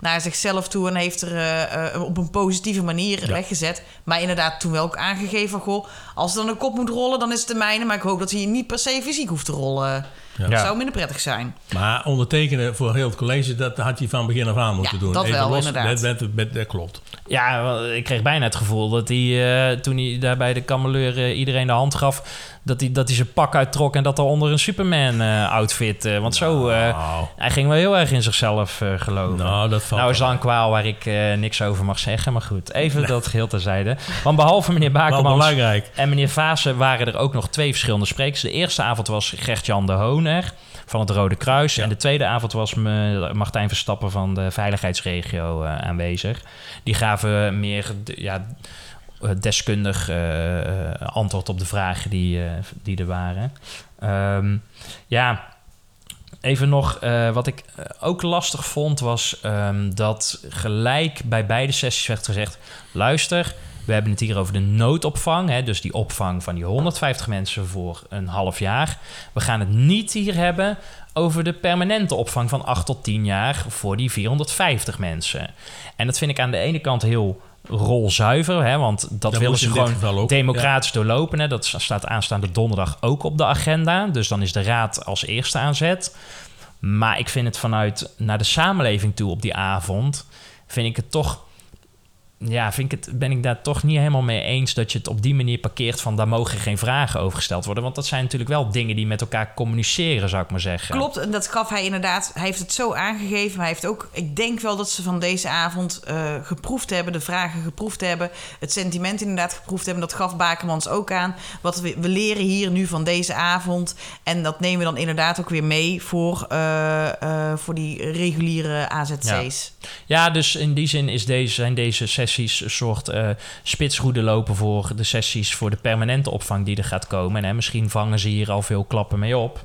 naar zichzelf toe en heeft eh, op een positieve manier Ja. weggezet. Maar inderdaad, toen wel ook aangegeven van goh, als er dan een kop moet rollen, dan is het de mijne. Maar ik hoop dat hij niet per se fysiek hoeft te rollen. Ja. Dat zou minder prettig zijn. Maar ondertekenen voor heel het college, dat had hij van begin af aan moeten Ja, doen. dat wel, inderdaad. Dat, dat, klopt. Ja, ik kreeg bijna het gevoel dat hij, eh, toen hij daar bij de kameleur eh, iedereen de hand gaf... dat hij, dat hij zijn pak uittrok en dat er onder een Superman-outfit... eh, want zo, eh, Nou, hij ging wel heel erg in zichzelf eh, geloven. nou, dat valt Nou is een kwaal waar ik eh, niks over mag zeggen. Maar goed, even dat geheel terzijde. Want behalve meneer belangrijk. en meneer Vaassen... waren er ook nog twee verschillende sprekers. De eerste avond was Gert-Jan de Van het Rode Kruis. Ja. En de tweede avond was me- Martijn Verstappen van de veiligheidsregio eh, aanwezig. Die gaven meer ja, deskundig eh, eh, antwoord op de vragen die, die er waren. Ehm, ja, Even nog, wat ik ook lastig vond, was ehm, dat gelijk bij beide sessies werd gezegd: luister, we hebben het hier over de noodopvang, hè, dus die opvang van die 150 mensen voor een half jaar. We gaan het niet hier hebben over de permanente opvang van 8 tot 10 jaar voor die 450 mensen. En dat vind ik aan de ene kant heel rolzuiver, hè, want dat, Dat willen ze gewoon democratisch doorlopen. Hè. Dat staat aanstaande donderdag ook op de agenda. Dus dan is de raad als eerste aan zet. Maar ik vind het vanuit naar de samenleving toe op die avond, vind ik het toch. Ja, vind ik het, ben ik daar toch niet helemaal mee eens dat je het op die manier parkeert van daar mogen geen vragen over gesteld worden. Want dat zijn natuurlijk wel dingen die met elkaar communiceren, zou ik maar zeggen. Klopt, en dat gaf hij inderdaad. Hij heeft het zo aangegeven. Maar hij heeft ook, ik denk wel dat ze van deze avond eh, geproefd hebben, de vragen geproefd hebben, het sentiment inderdaad geproefd hebben. Dat gaf Bakermans ook aan. Wat we, we leren hier nu van deze avond. En dat nemen we dan inderdaad ook weer mee voor, eh, eh, voor die reguliere AZC's. Ja, dus in die zin is deze, zijn deze sessies een soort eh spitsroede lopen voor de sessies voor de permanente opvang die er gaat komen. En hè, misschien vangen ze hier al veel klappen mee op.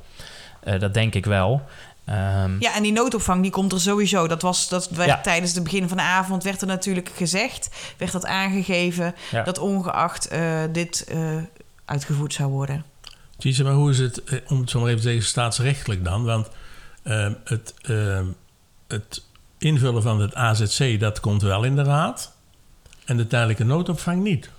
Eh, dat denk ik wel. Ehm, Ja, en die noodopvang die komt er sowieso. Dat was dat werd Ja. tijdens het begin van de avond werd er natuurlijk gezegd, werd dat aangegeven Ja. dat ongeacht eh, dit eh, uitgevoerd zou worden. Tjitse, maar hoe is het, om het zo maar even te zeggen, staatsrechtelijk dan? Want ehm, het, ehm, het invullen van het AZC, dat komt wel in de raad. En de tijdelijke noodopvang niet.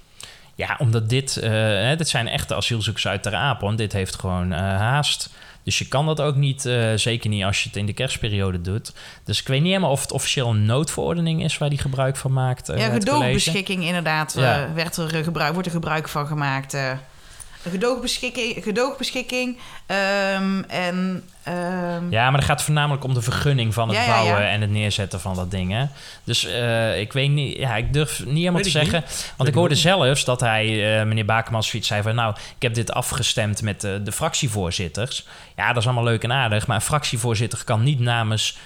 Ja, omdat dit, eh, hè, dit zijn echte asielzoekers uit Ter Apel en dit heeft gewoon eh, haast. Dus je kan dat ook niet, eh, zeker niet als je het in de kerstperiode doet. Dus ik weet niet helemaal of het officieel een noodverordening is waar die gebruik van maakt. eh, ja, gedoogbeschikking inderdaad Ja. werd er, gebruik, wordt er gebruik van gemaakt. Gedoogbeschikking, gedoogbeschikking ehm, en... ehm, Ja, maar het gaat voornamelijk om de vergunning van het Ja, bouwen ja. en het neerzetten van dat ding. Hè? Dus eh, ik weet niet, ja, ik durf niet helemaal te zeggen. niet. Want ik ik hoorde zelfs dat hij, eh, meneer Bakermans, zoiets zei van... nou, ik heb dit afgestemd met eh, de fractievoorzitters. Ja, dat is allemaal leuk en aardig. Maar een fractievoorzitter kan niet namens...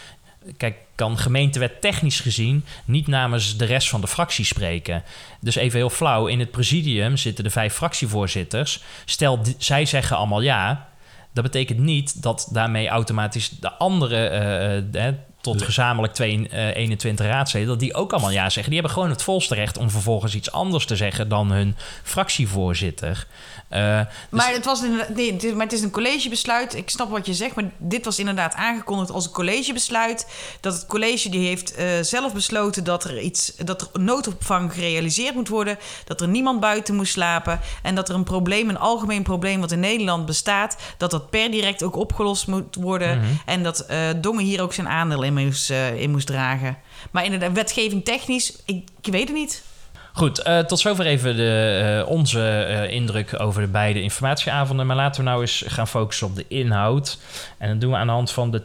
Kijk, kan gemeentewet technisch gezien niet namens de rest van de fractie spreken. Dus even heel flauw, in het presidium zitten de vijf fractievoorzitters. Stel, zij zeggen allemaal ja. Dat betekent niet dat daarmee automatisch de andere, eh, eh, tot gezamenlijk twee, eh, 21 raadsleden, dat die ook allemaal ja zeggen. Die hebben gewoon het volste recht om vervolgens iets anders te zeggen dan hun fractievoorzitter. Eh, dus- Maar het, was nee, maar het is een collegebesluit. Ik snap wat je zegt, maar dit was inderdaad aangekondigd als een collegebesluit. Dat het college die heeft eh, zelf besloten dat er iets, dat er noodopvang gerealiseerd moet worden, dat er niemand buiten moest slapen en dat er een probleem, een algemeen probleem wat in Nederland bestaat, dat dat per direct ook opgelost moet worden Mhm. en dat eh, Dongen hier ook zijn aandeel in moest, eh, in moest dragen. Maar inderdaad, wetgeving technisch, ik, ik weet het niet. Goed, eh, tot zover even de, eh, onze eh, indruk over de beide informatieavonden. Maar laten we nou eens gaan focussen op de inhoud. En dat doen we aan de hand van de,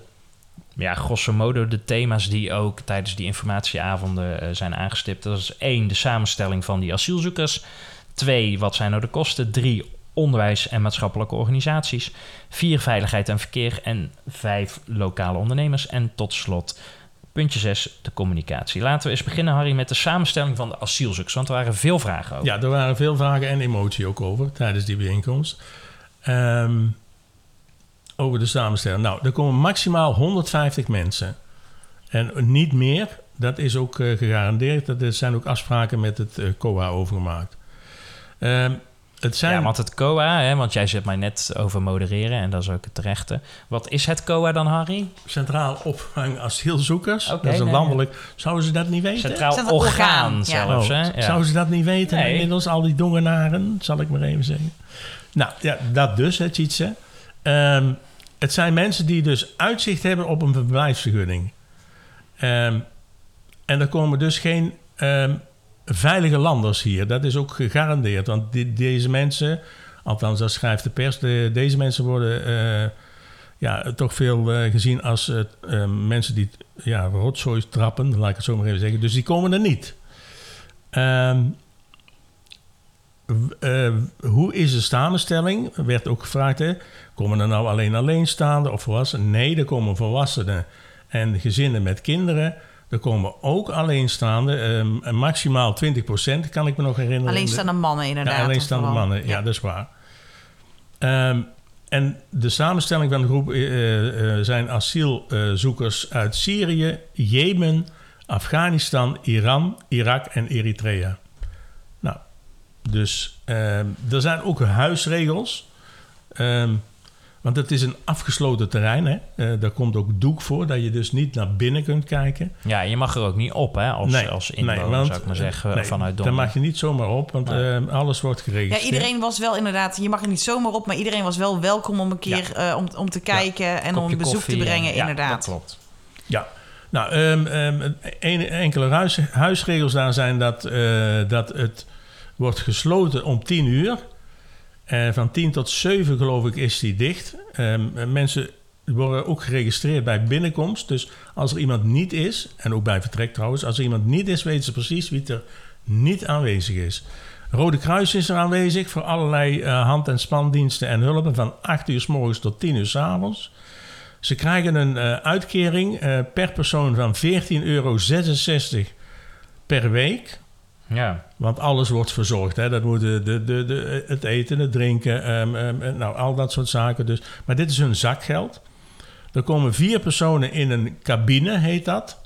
ja, grosso modo de thema's die ook tijdens die informatieavonden zijn aangestipt. Dat is één, de samenstelling van die asielzoekers. Twee, wat zijn nou de kosten? Drie, onderwijs en maatschappelijke organisaties. Vier, veiligheid en verkeer. En vijf, lokale ondernemers. En tot slot Puntje 6, de communicatie. Laten we eens beginnen, Harry, met de samenstelling van de asielzoekers. Want er waren veel vragen over. Ja, er waren veel vragen en emotie ook over tijdens die bijeenkomst. Ehm, over de samenstelling. Nou, er komen maximaal 150 mensen. En niet meer. Dat is ook eh, gegarandeerd. Er zijn ook afspraken met het eh, COA over gemaakt. Het zijn... Ja, want het COA, hè, want jij zet mij net over modereren en dat is ook het terechte. Wat is het COA dan, Harry? Centraal opvang asielzoekers. Dat is een nee, landelijk. Zouden ze dat niet weten? Centraal Centraal orgaan, orgaan, ja. zelfs. Hè? Ja. Zouden ze dat niet weten? Nee. Inmiddels al die dongenaren, zal ik maar even zeggen. Nou, ja, dat dus, hè, Tjitse. Ehm, het zijn mensen die dus uitzicht hebben op een verblijfsvergunning. Ehm, en er komen dus geen ehm, veilige landers hier. Dat is ook gegarandeerd. Want deze mensen, althans dat schrijft de pers... de- deze mensen worden eh, ja, toch veel eh, gezien als eh, mensen die ja, rotzooi trappen. Laat ik het zo maar even zeggen. Dus die komen er niet. Ehm, eh, hoe is de samenstelling? Er werd ook gevraagd, hè, komen er nou alleen alleenstaanden of volwassenen? Nee, er komen volwassenen en gezinnen met kinderen. Er komen ook alleenstaanden, ehm, maximaal 20% kan ik me nog herinneren. Alleenstaande mannen inderdaad. Ja, alleenstaande mannen, ja, dat is waar. Ehm, en de samenstelling van de groep eh, eh, zijn asielzoekers uit Syrië, Jemen, Afghanistan, Iran, Irak en Eritrea. Nou, dus eh, er zijn ook huisregels. Ehm, want het is een afgesloten terrein. Hè? Eh, daar komt ook doek voor, dat je dus niet naar binnen kunt kijken. Ja, je mag er ook niet op, hè, als, Nee, als nee, inwoner, want, zou ik maar zeggen, nee, vanuit Daar mag je niet zomaar op, want Nee. eh, alles wordt Ja, geregistreerd. iedereen was wel inderdaad, je mag er niet zomaar op, maar iedereen was wel welkom om een keer eh, om, om te kijken en om bezoek koffie te brengen, en- ja, inderdaad. dat klopt. Ja, nou, ehm, ehm, een- enkele huis, huisregels daar zijn dat, eh, dat het wordt gesloten om 10 uur. Eh, van 10 tot 7 geloof ik is die dicht. Ehm, en mensen worden ook geregistreerd bij binnenkomst. Dus als er iemand niet is, en ook bij vertrek trouwens, als er iemand niet is, weten ze precies wie er niet aanwezig is. Rode Kruis is er aanwezig voor allerlei eh, hand- en spandiensten en hulpen van 8 uur s morgens tot 10 uur s avonds. Ze krijgen een eh, uitkering eh, per persoon van 14,66 euro per week. Ja, Want alles wordt verzorgd. Hè? Dat moet de, de, de, de, het eten, het drinken, ehm, ehm, nou, al dat soort zaken. Dus. Maar dit is hun zakgeld. Er komen vier personen in een cabine, heet dat.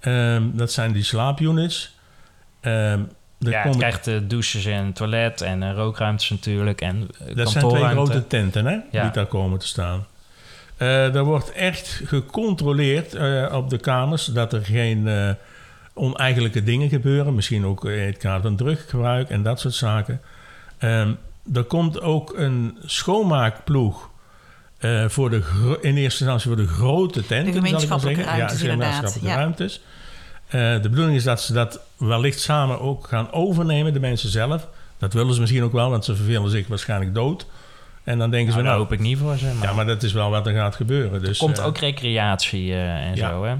Ehm, dat zijn die slaapunits. Ehm er ja komen, krijgt eh, douches en toilet en eh, rookruimtes natuurlijk en uh, dat zijn twee grote tenten hè, Ja. die daar komen te staan. Er wordt echt gecontroleerd op de kamers dat er geen oneigenlijke dingen gebeuren. Misschien ook in het kader van druggebruik en dat soort zaken. Ehm, er komt ook een schoonmaakploeg eh, voor de in eerste instantie voor de grote tenten. zal ik maar gemeenschappelijke zeggen. ruimtes, ja, inderdaad, gemeenschappelijke ja. ruimtes. Eh, de bedoeling is dat ze dat wellicht samen ook gaan overnemen, de mensen zelf. Dat willen ze misschien ook wel, want ze vervelen zich waarschijnlijk dood. En dan denken Nou, ze, daar nou, hoop ik niet voor ze. Maar ja, maar dat is wel wat er gaat gebeuren. Dus, er komt eh, ook recreatie eh, en ja. zo, hè?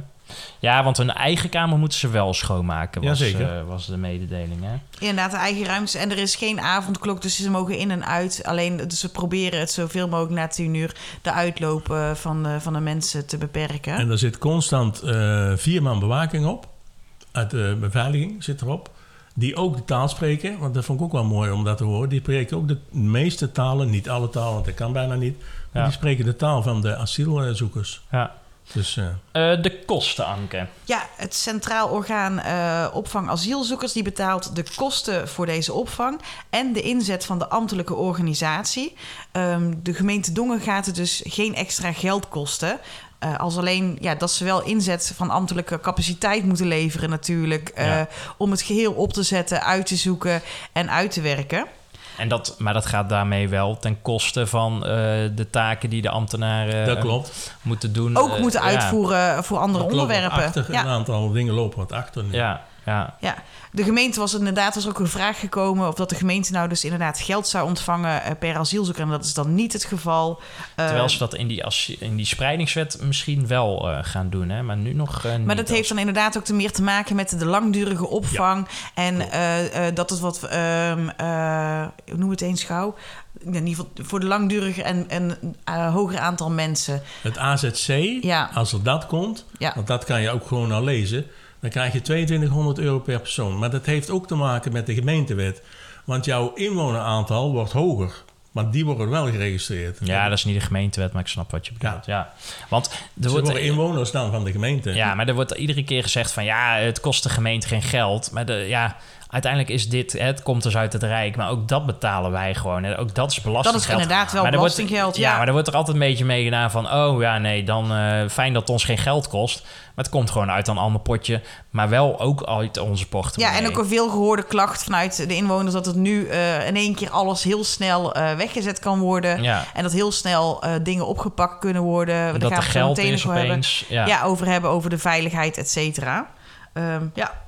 Ja, want hun eigen kamer moeten ze wel schoonmaken, was, Jazeker. eh, was de mededeling, hè? Inderdaad, de eigen ruimtes. En er is geen avondklok, dus ze mogen in en uit. Alleen, dus we proberen het zoveel mogelijk na tien uur... de uitlopen van de, van de mensen te beperken. En er zit constant eh, vier man bewaking op. Uit de beveiliging zit erop. Die ook de taal spreken. Want dat vond ik ook wel mooi om dat te horen. Die spreken ook de meeste talen. Niet alle talen, want dat kan bijna niet. Maar Ja. die spreken de taal van de asielzoekers. Ja. Dus eh, Eh, de kosten, Anke. Ja, het Centraal Orgaan eh, Opvang Asielzoekers... die betaalt de kosten voor deze opvang... en de inzet van de ambtelijke organisatie. Ehm, de gemeente Dongen gaat het dus geen extra geld kosten... Eh, als alleen ja, dat ze wel inzet van ambtelijke capaciteit moeten leveren natuurlijk... eh, Ja. om het geheel op te zetten, uit te zoeken en uit te werken. En dat, maar dat gaat daarmee wel ten koste van eh, de taken die de ambtenaren dat eh, klopt. moeten doen. Ook Eh, moeten ja. uitvoeren voor andere Er onderwerpen. Achter, Ja. Een aantal dingen lopen wat achter. nu. Ja, ja. Ja, de gemeente was inderdaad was ook een vraag gekomen of dat de gemeente nou dus inderdaad geld zou ontvangen eh, per asielzoeker. En dat is dan niet het geval. Eh, Terwijl ze dat in die, as- in die spreidingswet misschien wel eh, gaan doen, hè? maar nu nog eh, niet. maar dat heeft dan inderdaad ook te meer te maken met de langdurige opvang. en eh, eh, dat het wat, ehm eh, noem het eens gauw. In ieder geval voor de langdurige en een eh, hoger aantal mensen. Het AZC, Ja. als er dat komt, Ja. want dat kan je ook gewoon al lezen, dan krijg je 2200 euro per persoon. Maar dat heeft ook te maken met de gemeentewet. Want jouw inwoneraantal wordt hoger, maar die worden wel geregistreerd. Ja, dat is niet de gemeentewet, maar ik snap wat je bedoelt. Ja. Want er Ze wordt, worden inwoners dan van de gemeente. ja, maar er wordt iedere keer gezegd van ja, het kost de gemeente geen geld. Maar de, ja, uiteindelijk is dit, het komt dus uit het Rijk, maar ook dat betalen wij gewoon. En ook dat is belastinggeld. Dat is inderdaad wel Maar wordt- belastinggeld, ja. ja. maar er wordt er altijd een beetje mee gedaan van... oh ja, nee, dan eh, fijn dat het ons geen geld kost. Maar het komt gewoon uit een ander potje. Maar wel ook uit onze portemonnee. Ja, en ook een veelgehoorde klacht vanuit de inwoners dat het nu eh, in één keer alles heel snel eh, weggezet kan worden. Ja. En dat heel snel dingen opgepakt kunnen worden. Daar dat gaan we het zo geld meteen is hebben. Ja. Ja. over hebben, over de veiligheid, et cetera. Ehm, ja.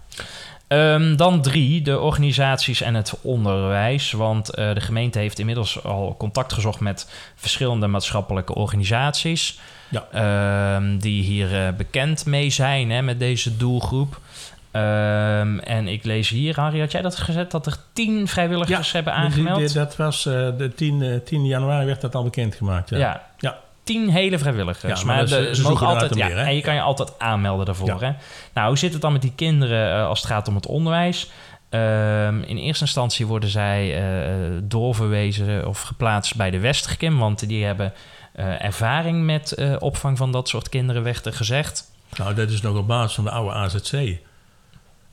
Ehm, dan drie, de organisaties en het onderwijs. Want eh, de gemeente heeft inmiddels al contact gezocht met verschillende maatschappelijke organisaties. Ja. ehm, die hier eh, bekend mee zijn hè, met deze doelgroep. Ehm, en ik lees hier, Harry, had jij dat gezet? Dat er tien vrijwilligers hebben Die- die- aangemeld? dat was eh, de 10, eh, 10 januari werd dat al bekendgemaakt. Ja. ja. Ja. Tien hele vrijwilligers. Ja, maar ze mogen altijd, ja, meer, en je kan je altijd aanmelden daarvoor. Ja. Hè? Nou, hoe zit het dan met die kinderen eh, als het gaat om het onderwijs? Ehm, in eerste instantie worden zij eh, doorverwezen of geplaatst bij de Westerkim, want die hebben eh, ervaring met opvang van dat soort kinderen, werd er gezegd. Nou, dat is nog op basis van de oude AZC.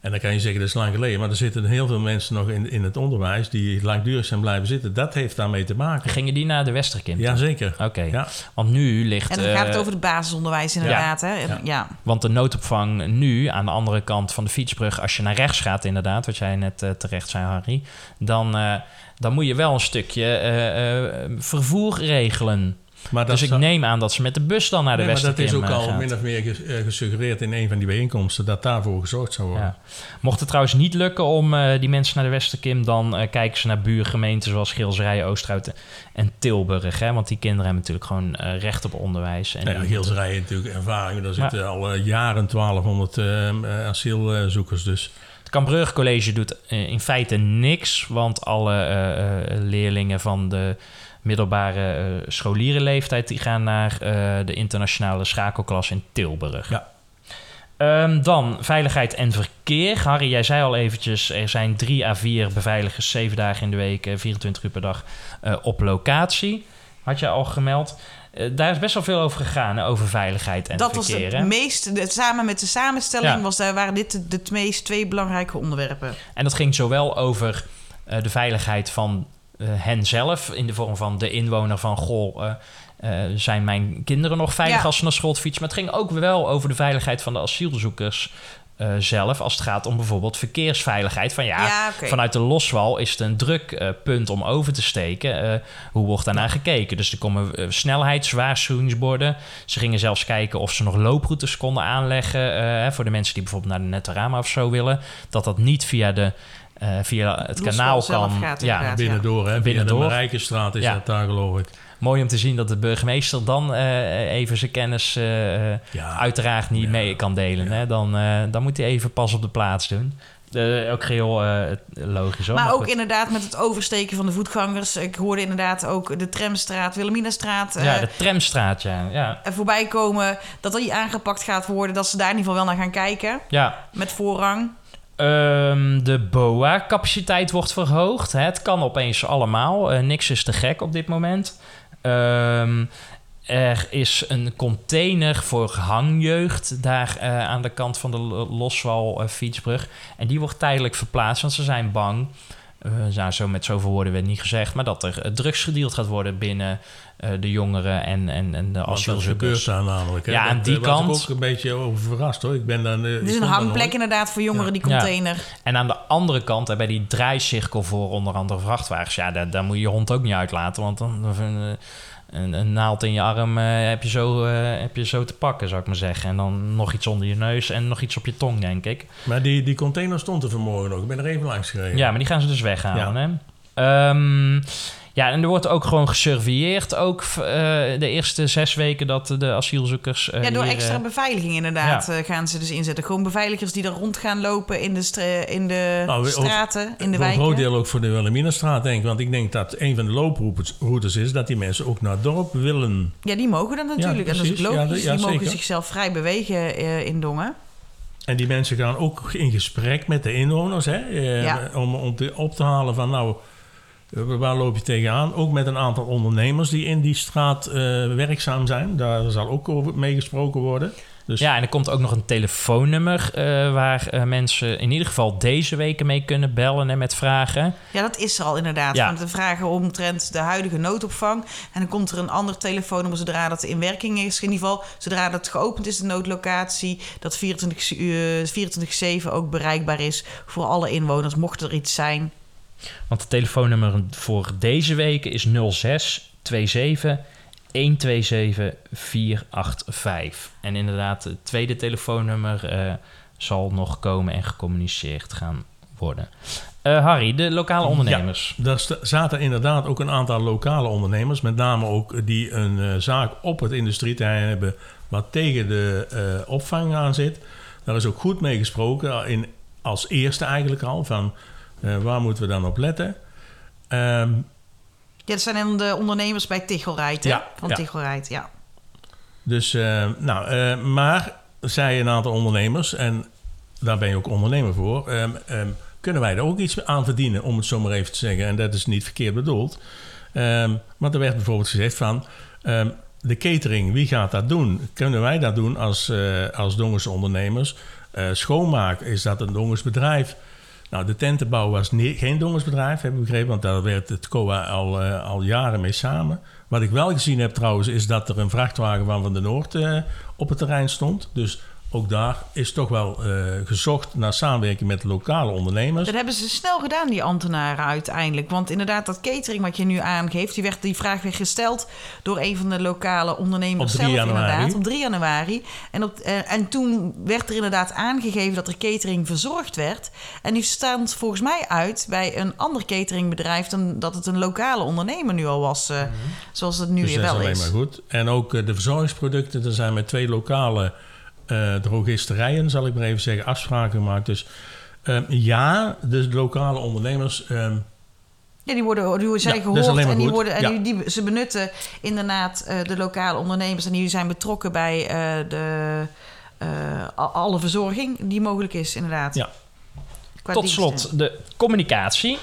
En dan kan je zeggen, dat is lang geleden. Maar er zitten heel veel mensen nog in, in het onderwijs... die langdurig zijn blijven zitten. Dat heeft daarmee te maken. Gingen die naar de Westerkim? toe? Jazeker. Oké, Ja. want nu ligt... En dan gaat het eh, over het basisonderwijs inderdaad. Hè? Ja. Ja. Want de noodopvang nu, aan de andere kant van de fietsbrug... als je naar rechts gaat inderdaad, wat jij net eh, terecht zei, Harry... Dan, eh, dan moet je wel een stukje eh, eh, vervoer regelen. Maar dus ik zou- neem aan dat ze met de bus dan naar de Nee, maar dat Westerkim is ook eh, al gaat. min of meer eh, gesuggereerd in een van die bijeenkomsten... dat daarvoor gezorgd zou worden. Ja. Mocht het trouwens niet lukken om eh, die mensen naar de Westerkim... dan kijken ze naar buurgemeenten zoals Gilsrijen, Oosterhout en Tilburg. Hè? Want die kinderen hebben natuurlijk gewoon recht op onderwijs. En Nou ja, heeft natuurlijk ervaring. Daar Maar- zitten al jaren 1200 eh, eh, asielzoekers. Dus Het Cambrug College doet in feite niks... want alle leerlingen van de middelbare eh, scholierenleeftijd... die gaan naar eh, de internationale schakelklas in Tilburg. Ja. Ehm, dan veiligheid en verkeer. Harry, jij zei al eventjes, er zijn drie à vier beveiligers, zeven dagen in de week, eh, 24 uur per dag eh, op locatie. Had je al gemeld. Eh, daar is best wel veel over gegaan, hè, over veiligheid en Dat was verkeer. het meest, de- samen met de samenstelling Ja. was daar, waren dit de, de meest twee belangrijke onderwerpen. En dat ging zowel over eh, de veiligheid van eh, hen zelf, in de vorm van de inwoner van goh. eh, eh, zijn mijn kinderen nog veilig Ja. als ze naar school fietsen? Maar het ging ook wel over de veiligheid van de asielzoekers eh, zelf. Als het gaat om bijvoorbeeld verkeersveiligheid. Van ja, vanuit de loswal is het een druk eh, punt om over te steken. Eh, hoe wordt daarnaar gekeken? Dus er komen eh, snelheidswaarschuwingsborden. Ze gingen zelfs kijken of ze nog looproutes konden aanleggen. eh, voor de mensen die bijvoorbeeld naar de Netarama of zo willen. Dat dat niet via, de, eh, via het kanaal zelf kan. gaat ja, binnendoor, hè, via Binnendoor. de Marijkenstraat is Ja. dat daar geloof ik. mooi om te zien dat de burgemeester dan eh, even zijn kennis eh, Ja. uiteraard niet Ja. mee kan delen. Hè? Dan, eh, dan moet hij even pas op de plaats doen. Ook heel eh, logisch hoor. Maar ook goed. inderdaad met het oversteken van de voetgangers. Ik hoorde inderdaad ook de Tramstraat, Wilhelminastraat eh ja, de tramstraat, ja. ja. voorbij komen. Dat dat die aangepakt gaat worden. Dat ze daar in ieder geval wel naar gaan kijken. ja. Met voorrang. Ehm, de BOA-capaciteit wordt verhoogd. Het kan opeens allemaal. Eh, niks is te gek op dit moment. Ehm, er is een container voor hangjeugd daar eh, aan de kant van de Lo- Loswal eh. En die wordt tijdelijk verplaatst, want ze zijn bang. Eh, nou, zo met zoveel woorden werd niet gezegd, maar dat er eh, drugs gedeeld gaat worden binnen eh, de jongeren en, en, en de Want dat gebeurt asielzoekers. daar namelijk. Hè. Ja, aan Dat, die eh, was ik kant- ook een beetje over verrast hoor. Ik ben dan. eh, Het is een daar hangplek inderdaad voor jongeren, die Ja. container. En aan de andere kant, hè, bij die draaicirkel voor onder andere vrachtwagens, ja, daar, daar moet je je hond ook niet uitlaten. Want dan dan- een, naald in je arm eh, heb, je zo, eh, heb je zo te pakken, zou ik maar zeggen. En dan nog iets onder je neus en nog iets op je tong, denk ik. Maar die, die container stond er vanmorgen nog. Ik ben er even langs gereden. Ja, maar die gaan ze dus weghalen. Hè? Ehm, ja, en er wordt ook gewoon gesurveilleerd. Ook eh, de eerste zes weken dat de asielzoekers. eh, Ja, door hier, extra eh, beveiliging inderdaad Ja. eh, gaan ze dus inzetten. Gewoon beveiligers die er rond gaan lopen in de, in de Nou, straten, in de voor een wijken. groot deel ook voor de Wilhelminastraat, denk ik. Want ik denk dat een van de looproutes is dat die mensen ook naar het dorp willen. Ja, die mogen dan natuurlijk. en dat is ook precies. Ja, logisch. ja, die mogen zeker. zichzelf vrij bewegen eh, in Dongen. En die mensen gaan ook in gesprek met de inwoners. Hè, eh, Ja. Om, om te, op te halen van nou, eh, waar loop je tegenaan? Ook met een aantal ondernemers die in die straat eh, werkzaam zijn. Daar zal ook over meegesproken worden. Dus Ja, en er komt ook nog een telefoonnummer eh, waar eh, mensen in ieder geval deze weken mee kunnen bellen en met vragen. Ja, dat is er al inderdaad. Ja. Want de vragen omtrent de huidige noodopvang. En dan komt er een ander telefoonnummer zodra dat in werking is. In ieder geval, zodra dat geopend is, de noodlocatie. Dat 24 uur- 24-7 ook bereikbaar is voor alle inwoners, mocht er iets zijn. Want het telefoonnummer voor deze weken is 06 27 127 485. En inderdaad, het tweede telefoonnummer eh, zal nog komen en gecommuniceerd gaan worden. Eh, Harry, de lokale ondernemers. Daar sta- zaten inderdaad ook een aantal lokale ondernemers, met name ook die een eh, zaak op het industrieterrein hebben wat tegen de opvang aan zit. Daar is ook goed mee gesproken, in, als eerste eigenlijk al, van waar moeten we dan op letten. Ehm, Ja, dat zijn dan de ondernemers bij Tichelrijd? Ja, Van ja. Tichelrijd, ja. dus, eh, nou, eh, maar, zei een aantal ondernemers, en daar ben je ook ondernemer voor, ehm, ehm, kunnen wij er ook iets aan verdienen, om het zo maar even te zeggen. En dat is niet verkeerd bedoeld. Want er werd bijvoorbeeld gezegd van... de catering, wie gaat dat doen? Kunnen wij dat doen als, eh als ondernemers? Eh, schoonmaak, is dat een Dongens bedrijf? Nou, de tentenbouw was geen Dongens bedrijf, heb ik begrepen. Want daar werkt het COA al, eh, al jaren mee samen. Wat ik wel gezien heb trouwens, is dat er een vrachtwagen van Van de Noord eh, op het terrein stond. Dus ook daar is toch wel eh, gezocht naar samenwerking met lokale ondernemers. Dat hebben ze snel gedaan, die ambtenaren uiteindelijk. Want inderdaad, dat catering wat je nu aangeeft... Die, werd, die vraag werd gesteld door een van de lokale ondernemers Op 3 zelf januari. inderdaad. Op 3 januari. En, op, eh, en toen werd er inderdaad aangegeven dat er catering verzorgd werd. En die staat volgens mij uit bij een ander cateringbedrijf... dan dat het een lokale ondernemer nu al was. eh, Zoals het nu dus weer dat is wel alleen is. maar goed. En ook de verzorgingsproducten, er zijn met twee lokale drogisterijen, zal ik maar even zeggen, afspraken gemaakt. Dus ehm, ja, de lokale ondernemers. ehm, Ja, die worden, die zijn Ja, gehoord en, die worden, en Ja. die, die- ze benutten inderdaad eh, de lokale ondernemers en die zijn betrokken bij eh, de, eh, alle verzorging die mogelijk is, inderdaad. Ja. Qua Tot diensten. slot de communicatie.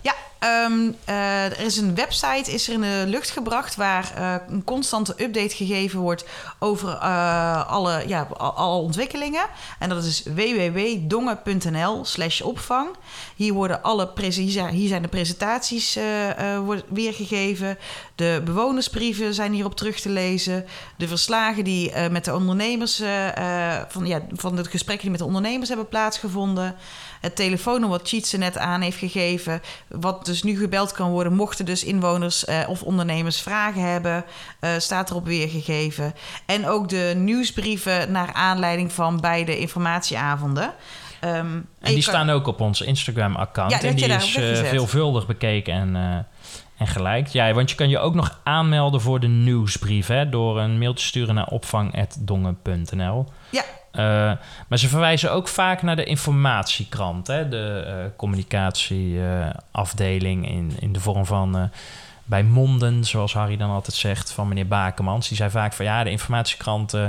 Ja, ehm, eh, er is een website is er in de lucht gebracht waar eh, een constante update gegeven wordt over eh, alle, ja, al- ontwikkelingen. En dat is www.dongen.nl slash opvang. Hier, worden alle hier zijn- de presentaties weergegeven. De bewonersbrieven zijn hierop terug te lezen. De verslagen die met de ondernemers, van, ja, van de gesprekken die met de ondernemers hebben plaatsgevonden. Het telefoonnummer wat Cheetse net aan heeft gegeven. Wat dus nu gebeld kan worden. Mochten dus inwoners eh, of ondernemers vragen hebben. eh, staat erop weergegeven. En ook de nieuwsbrieven naar aanleiding van beide informatieavonden. Ehm, En die kan- staan ook op ons Instagram-account. Ja, en die is eh, veelvuldig bekeken en, en geliked. Ja, want je kan je ook nog aanmelden voor de nieuwsbrief... Hè, door een mail te sturen naar opvang.dongen.nl. Ja. Eh, maar ze verwijzen ook vaak naar de informatiekrant. Hè, de eh, communicatieafdeling in, in de vorm van... eh, bij monden, zoals Harry dan altijd zegt, van meneer Bakemans. Die zei vaak van ja, de informatiekrant eh,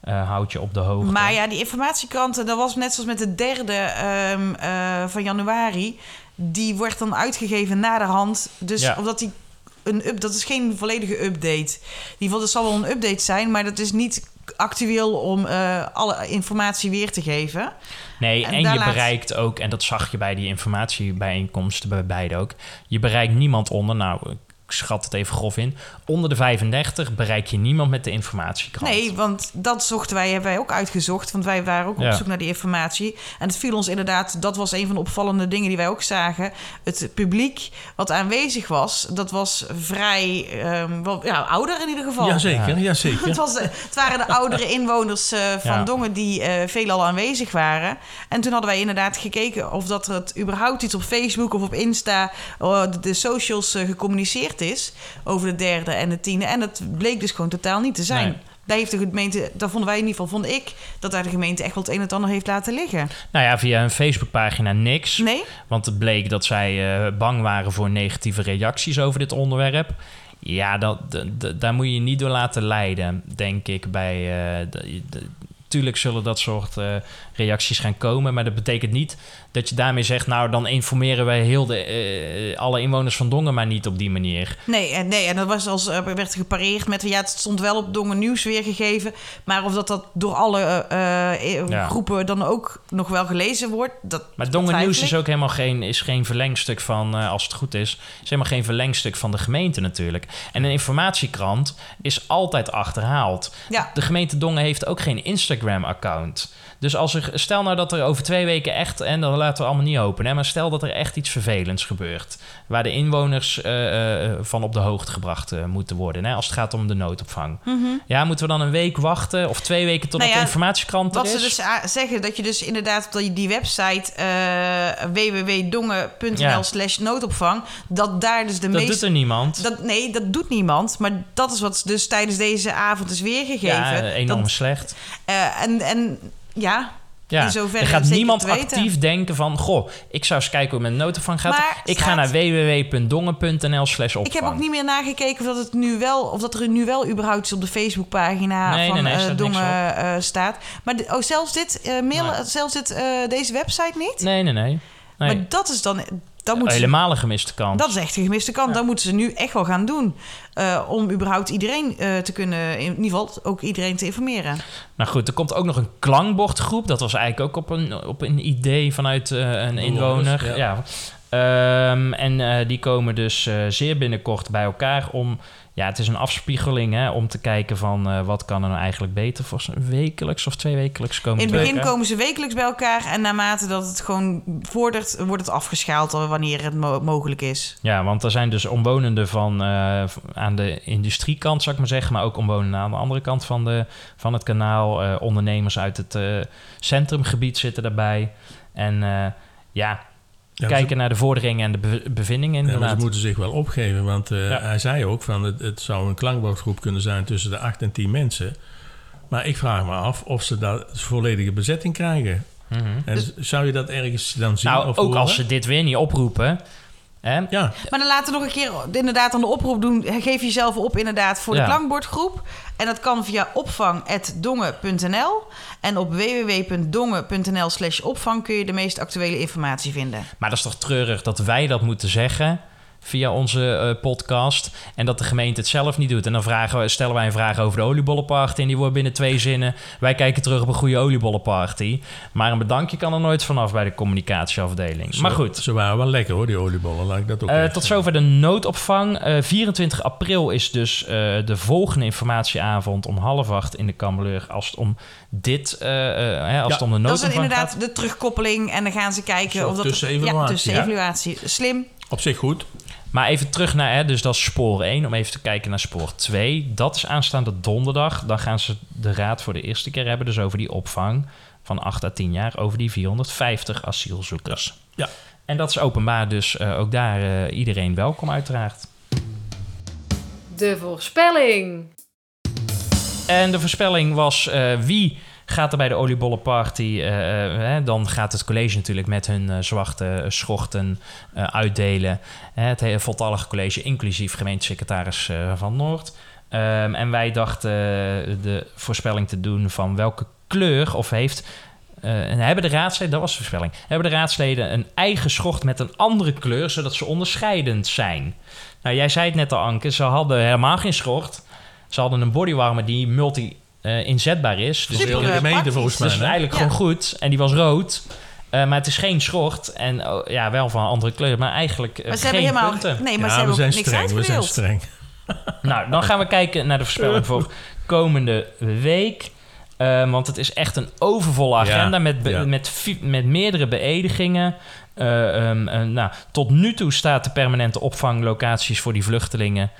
eh, houdt je op de hoogte. Maar ja, die informatiekranten, dat was net zoals met de derde ehm, eh, van januari. Die wordt dan uitgegeven na de hand. Dus Ja. omdat die een up, dat is geen volledige update. Die dat zal wel een update zijn, maar dat is niet actueel om eh, alle informatie weer te geven. Nee, En je laat- bereikt ook, en dat zag je bij die informatiebijeenkomsten bij beide ook, je bereikt niemand onder, nou, schat het even grof in, onder de 35 bereik je niemand met de informatiekrant. Nee, want dat zochten wij, hebben wij ook uitgezocht. Want wij waren ook op Ja. zoek naar die informatie. En het viel ons inderdaad, dat was een van de opvallende dingen die wij ook zagen. Het publiek wat aanwezig was, dat was vrij ehm, wel, ja, ouder in ieder geval. Jazeker, Ja. jazeker. Het, was, eh, het waren de oudere inwoners eh, van Ja. Dongen die eh veelal aanwezig waren. En toen hadden wij inderdaad gekeken of dat er het überhaupt iets op Facebook of op Insta, eh, de, de socials eh, is over de derde en de tiende. En dat bleek dus gewoon totaal niet te zijn. Nee. Daar heeft de gemeente, daar vonden wij in ieder geval, vond ik, dat daar de gemeente echt wel het een en het ander heeft laten liggen. Nou ja, via een Facebookpagina niks. Nee? Want het bleek dat zij eh, bang waren voor negatieve reacties over dit onderwerp. Ja, dat, daar moet je niet door laten leiden, denk ik. Bij, eh, tuurlijk zullen dat soort eh, reacties gaan komen. Maar dat betekent niet dat je daarmee zegt... nou, dan informeren wij heel de, eh, alle inwoners van Dongen maar niet op die manier. Nee, en, nee, en dat was als, eh, werd gepareerd met... ja, het stond wel op Dongen Nieuws weergegeven... maar of dat, dat door alle Ja. groepen dan ook nog wel gelezen wordt... Dat Maar Dongen Nieuws is ook helemaal geen, is geen verlengstuk van, als het goed is, is helemaal geen verlengstuk van de gemeente natuurlijk. En een informatiekrant is altijd achterhaald. Ja. De gemeente Dongen heeft ook geen Instagram-account. Dus als er, stel nou dat er over twee weken echt, en dat laten we allemaal niet hopen, hè, maar stel dat er echt iets vervelends gebeurt, waar de inwoners eh, eh, van op de hoogte gebracht eh, moeten worden, hè, als het gaat om de noodopvang. Ja, moeten we dan een week wachten of twee weken totdat Mhm. Nou ja, de informatiekrant er Wat is? ze dus zeggen, dat je dus inderdaad op die- die website www.dongen.nl Ja. slash noodopvang, dat daar dus de dat meest... doet er niemand. Dat, nee, dat doet niemand. Maar dat is wat dus tijdens deze avond is weergegeven. ja, enorm Dat, slecht. Eh, en, en ja, Ja, in zoverre er gaat niemand actief denken van... goh, ik zou eens kijken hoe mijn noodopvang gaat. Maar ik ga naar www.dongen.nl slash opvang. Ik heb ook niet meer nagekeken of, dat het nu wel, of dat er nu wel überhaupt iets op de Facebookpagina Nee, van nee, nee, eh, staat niks Dongen eh, staat. Maar oh, zelfs dit, mail, Nee. zelfs dit, deze website niet? Nee, nee, nee. Nee. Maar dat is dan... Ze, Helemaal een gemiste kans. dat is echt een gemiste kant. Dat moeten ze nu echt wel gaan doen. eh, om überhaupt iedereen eh, te kunnen... In ieder geval ook iedereen te informeren. Nou goed, er komt ook nog een klankbordgroep. Dat was eigenlijk ook op een, op een idee vanuit eh, een inwoner. ja. Ja. Ehm, en eh, die komen dus eh, zeer binnenkort bij elkaar om... Ja, het is een afspiegeling hè, om te kijken van eh, wat kan er nou eigenlijk beter voor z'n- wekelijks of twee wekelijks komen. In het begin komen ze wekelijks bij elkaar. En naarmate dat het gewoon vordert... wordt het afgeschaald wanneer het mo- mogelijk is. Ja, want er zijn dus omwonenden van eh, aan de industriekant, zou ik maar zeggen, maar ook omwonenden aan de andere kant van, de, van het kanaal. Eh, ondernemers uit het centrumgebied zitten daarbij. En ja, Ja, kijken ze- naar de vorderingen en de be- bevindingen Ja, ze moeten zich wel opgeven, want eh, Ja. hij zei ook van het, het zou een klankbordgroep kunnen zijn tussen de 8 en 10 mensen. Maar ik vraag me af of ze dat volledige bezetting krijgen. Mhm. En zou je dat ergens dan zien? Nou, of ook horen? als ze dit weer niet oproepen. Hè? Ja, Maar dan laten we nog een keer inderdaad aan de oproep doen. Geef jezelf op inderdaad voor de Ja. klankbordgroep. En dat kan via opvang.dongen.nl. En op www.dongen.nl slash opvang kun je de meest actuele informatie vinden. Maar dat is toch treurig dat wij dat moeten zeggen via onze eh, podcast en dat de gemeente het zelf niet doet. En dan vragen we, stellen wij een vraag over de oliebollenparty en die wordt binnen twee zinnen. Wij kijken terug op een goede oliebollenparty. Maar een bedankje kan er nooit vanaf bij de communicatieafdeling. Zo- maar goed, Ze waren wel lekker hoor, die oliebollen. Laat ik dat ook Eh, tot zover de noodopvang. Eh, 24 april is dus eh, de volgende informatieavond om half acht in de Kammerleur. Als het om dit, hè, als Ja. het om de Dat is noodopvang inderdaad gaat. de terugkoppeling. En dan gaan ze kijken Zo, of dat... Ja, tussenevaluatie. Slim. Op zich goed. Maar even terug naar, hè, dus dat is spoor 1, om even te kijken naar spoor 2. Dat is aanstaande donderdag. Dan gaan ze de raad voor de eerste keer hebben, dus over die opvang van 8 à 10 jaar, over die 450 asielzoekers. Ja. En dat is openbaar, dus eh, ook daar eh, iedereen welkom uiteraard. De voorspelling. En de voorspelling was eh, wie gaat er bij de oliebollenparty. eh, eh, dan gaat het college natuurlijk met hun eh, zwarte schorten uitdelen. Het hele voltallige college, inclusief gemeentesecretaris van Noord. Ehm, en wij dachten de voorspelling te doen van welke kleur of heeft... en hebben de raadsleden, dat was de voorspelling, hebben de raadsleden een eigen schort met een andere kleur, zodat ze onderscheidend zijn. Nou, jij zei het net al, Anke, ze hadden helemaal geen schort. Ze hadden een bodywarmer die multi-inzetbaar is. Dus, Super, gemeente praktisch. volgens dus mij. hè? eigenlijk Ja. gewoon goed. En die was rood. Eh, maar het is geen schort. En oh, ja, wel van een andere kleur. Maar eigenlijk eh, Maar ze geen hebben helemaal... punten. Nee, maar ja, ze hebben we zijn niks streng. We zijn streng. Nou, dan gaan we kijken naar de voorspelling voor komende week. Eh, want het is echt een overvolle agenda Ja, met, ja. met, met meerdere beëdigingen. Eh, ehm, eh, nou, tot nu toe staat de permanente opvanglocaties voor die vluchtelingen.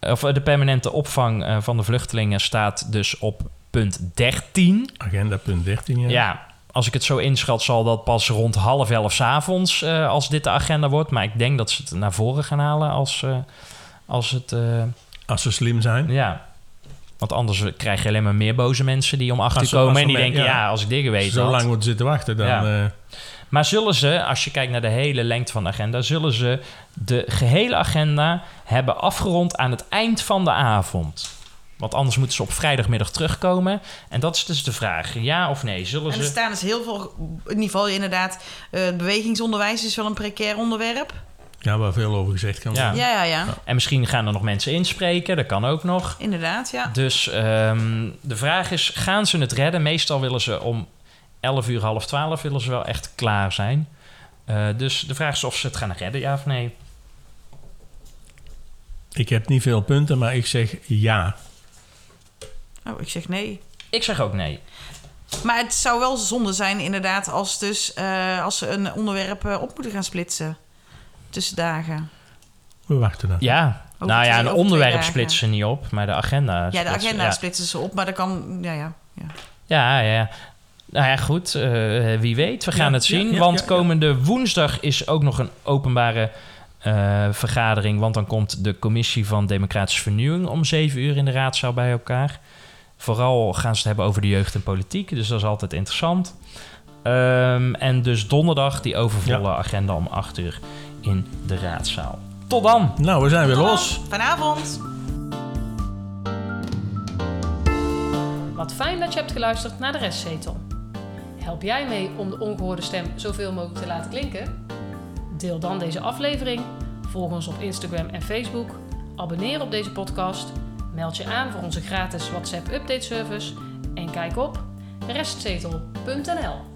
Of eh, de permanente opvang eh, van de vluchtelingen staat dus op punt 13. Agenda punt 13. Ja. Ja, als ik het zo inschat, zal dat pas rond half elf 's avonds eh, als dit de agenda wordt. Maar ik denk dat ze het naar voren gaan halen als, eh, als het. eh, Als ze slim zijn. ja. Want anders krijg je alleen maar meer boze mensen die om acht Als uur komen en die denken, ja. ja. als ik Als weet zo had. lang moeten zitten wachten, dan... Ja. eh, Maar zullen ze, als je kijkt naar de hele lengte van de agenda, zullen ze de gehele agenda hebben afgerond aan het eind van de avond? Want anders moeten ze op vrijdagmiddag terugkomen. En dat is dus de vraag. Ja of nee? Zullen En er ze... staan dus heel veel... In ieder geval inderdaad... eh, het bewegingsonderwijs is wel een precair onderwerp. ja, waar veel over gezegd kan Ja. worden. Ja, ja, ja. En misschien gaan er nog mensen inspreken. Dat kan ook nog. Inderdaad, ja. Dus ehm, de vraag is, gaan ze het redden? Meestal willen ze om 11 uur, half 12 willen ze wel echt klaar zijn. Eh, dus de vraag is of ze het gaan redden, ja of nee. Ik heb niet veel punten, maar ik zeg ja. Oh, ik zeg nee. Ik zeg ook nee. Maar het zou wel zonde zijn inderdaad... als, dus, eh, als ze een onderwerp eh, op moeten gaan splitsen. Tussen dagen. We wachten dan. Ja, Over nou ja, een onderwerp splitsen ze niet op, maar de agenda. Ja, de agenda ja. splitsen ze op, maar dat kan... Ja, ja. ja. Ja, ja, ja. Nou ja, goed. eh, wie weet, we gaan Ja, het zien. ja, ja, want ja, ja. komende woensdag is ook nog een openbare eh, vergadering. Want dan komt de commissie van Democratische Vernieuwing om zeven uur in de raadzaal bij elkaar. Vooral gaan ze het hebben over de jeugd en politiek. Dus dat is altijd interessant. Ehm, en dus donderdag die overvolle agenda om acht uur in de raadzaal. Tot dan! Nou, we zijn weer los. Vanavond. Wat fijn dat je hebt geluisterd naar de restzetel. Help jij mee om de ongehoorde stem zoveel mogelijk te laten klinken? Deel dan deze aflevering, volg ons op Instagram en Facebook, abonneer op deze podcast, meld je aan voor onze gratis WhatsApp update service en kijk op restzetel.nl.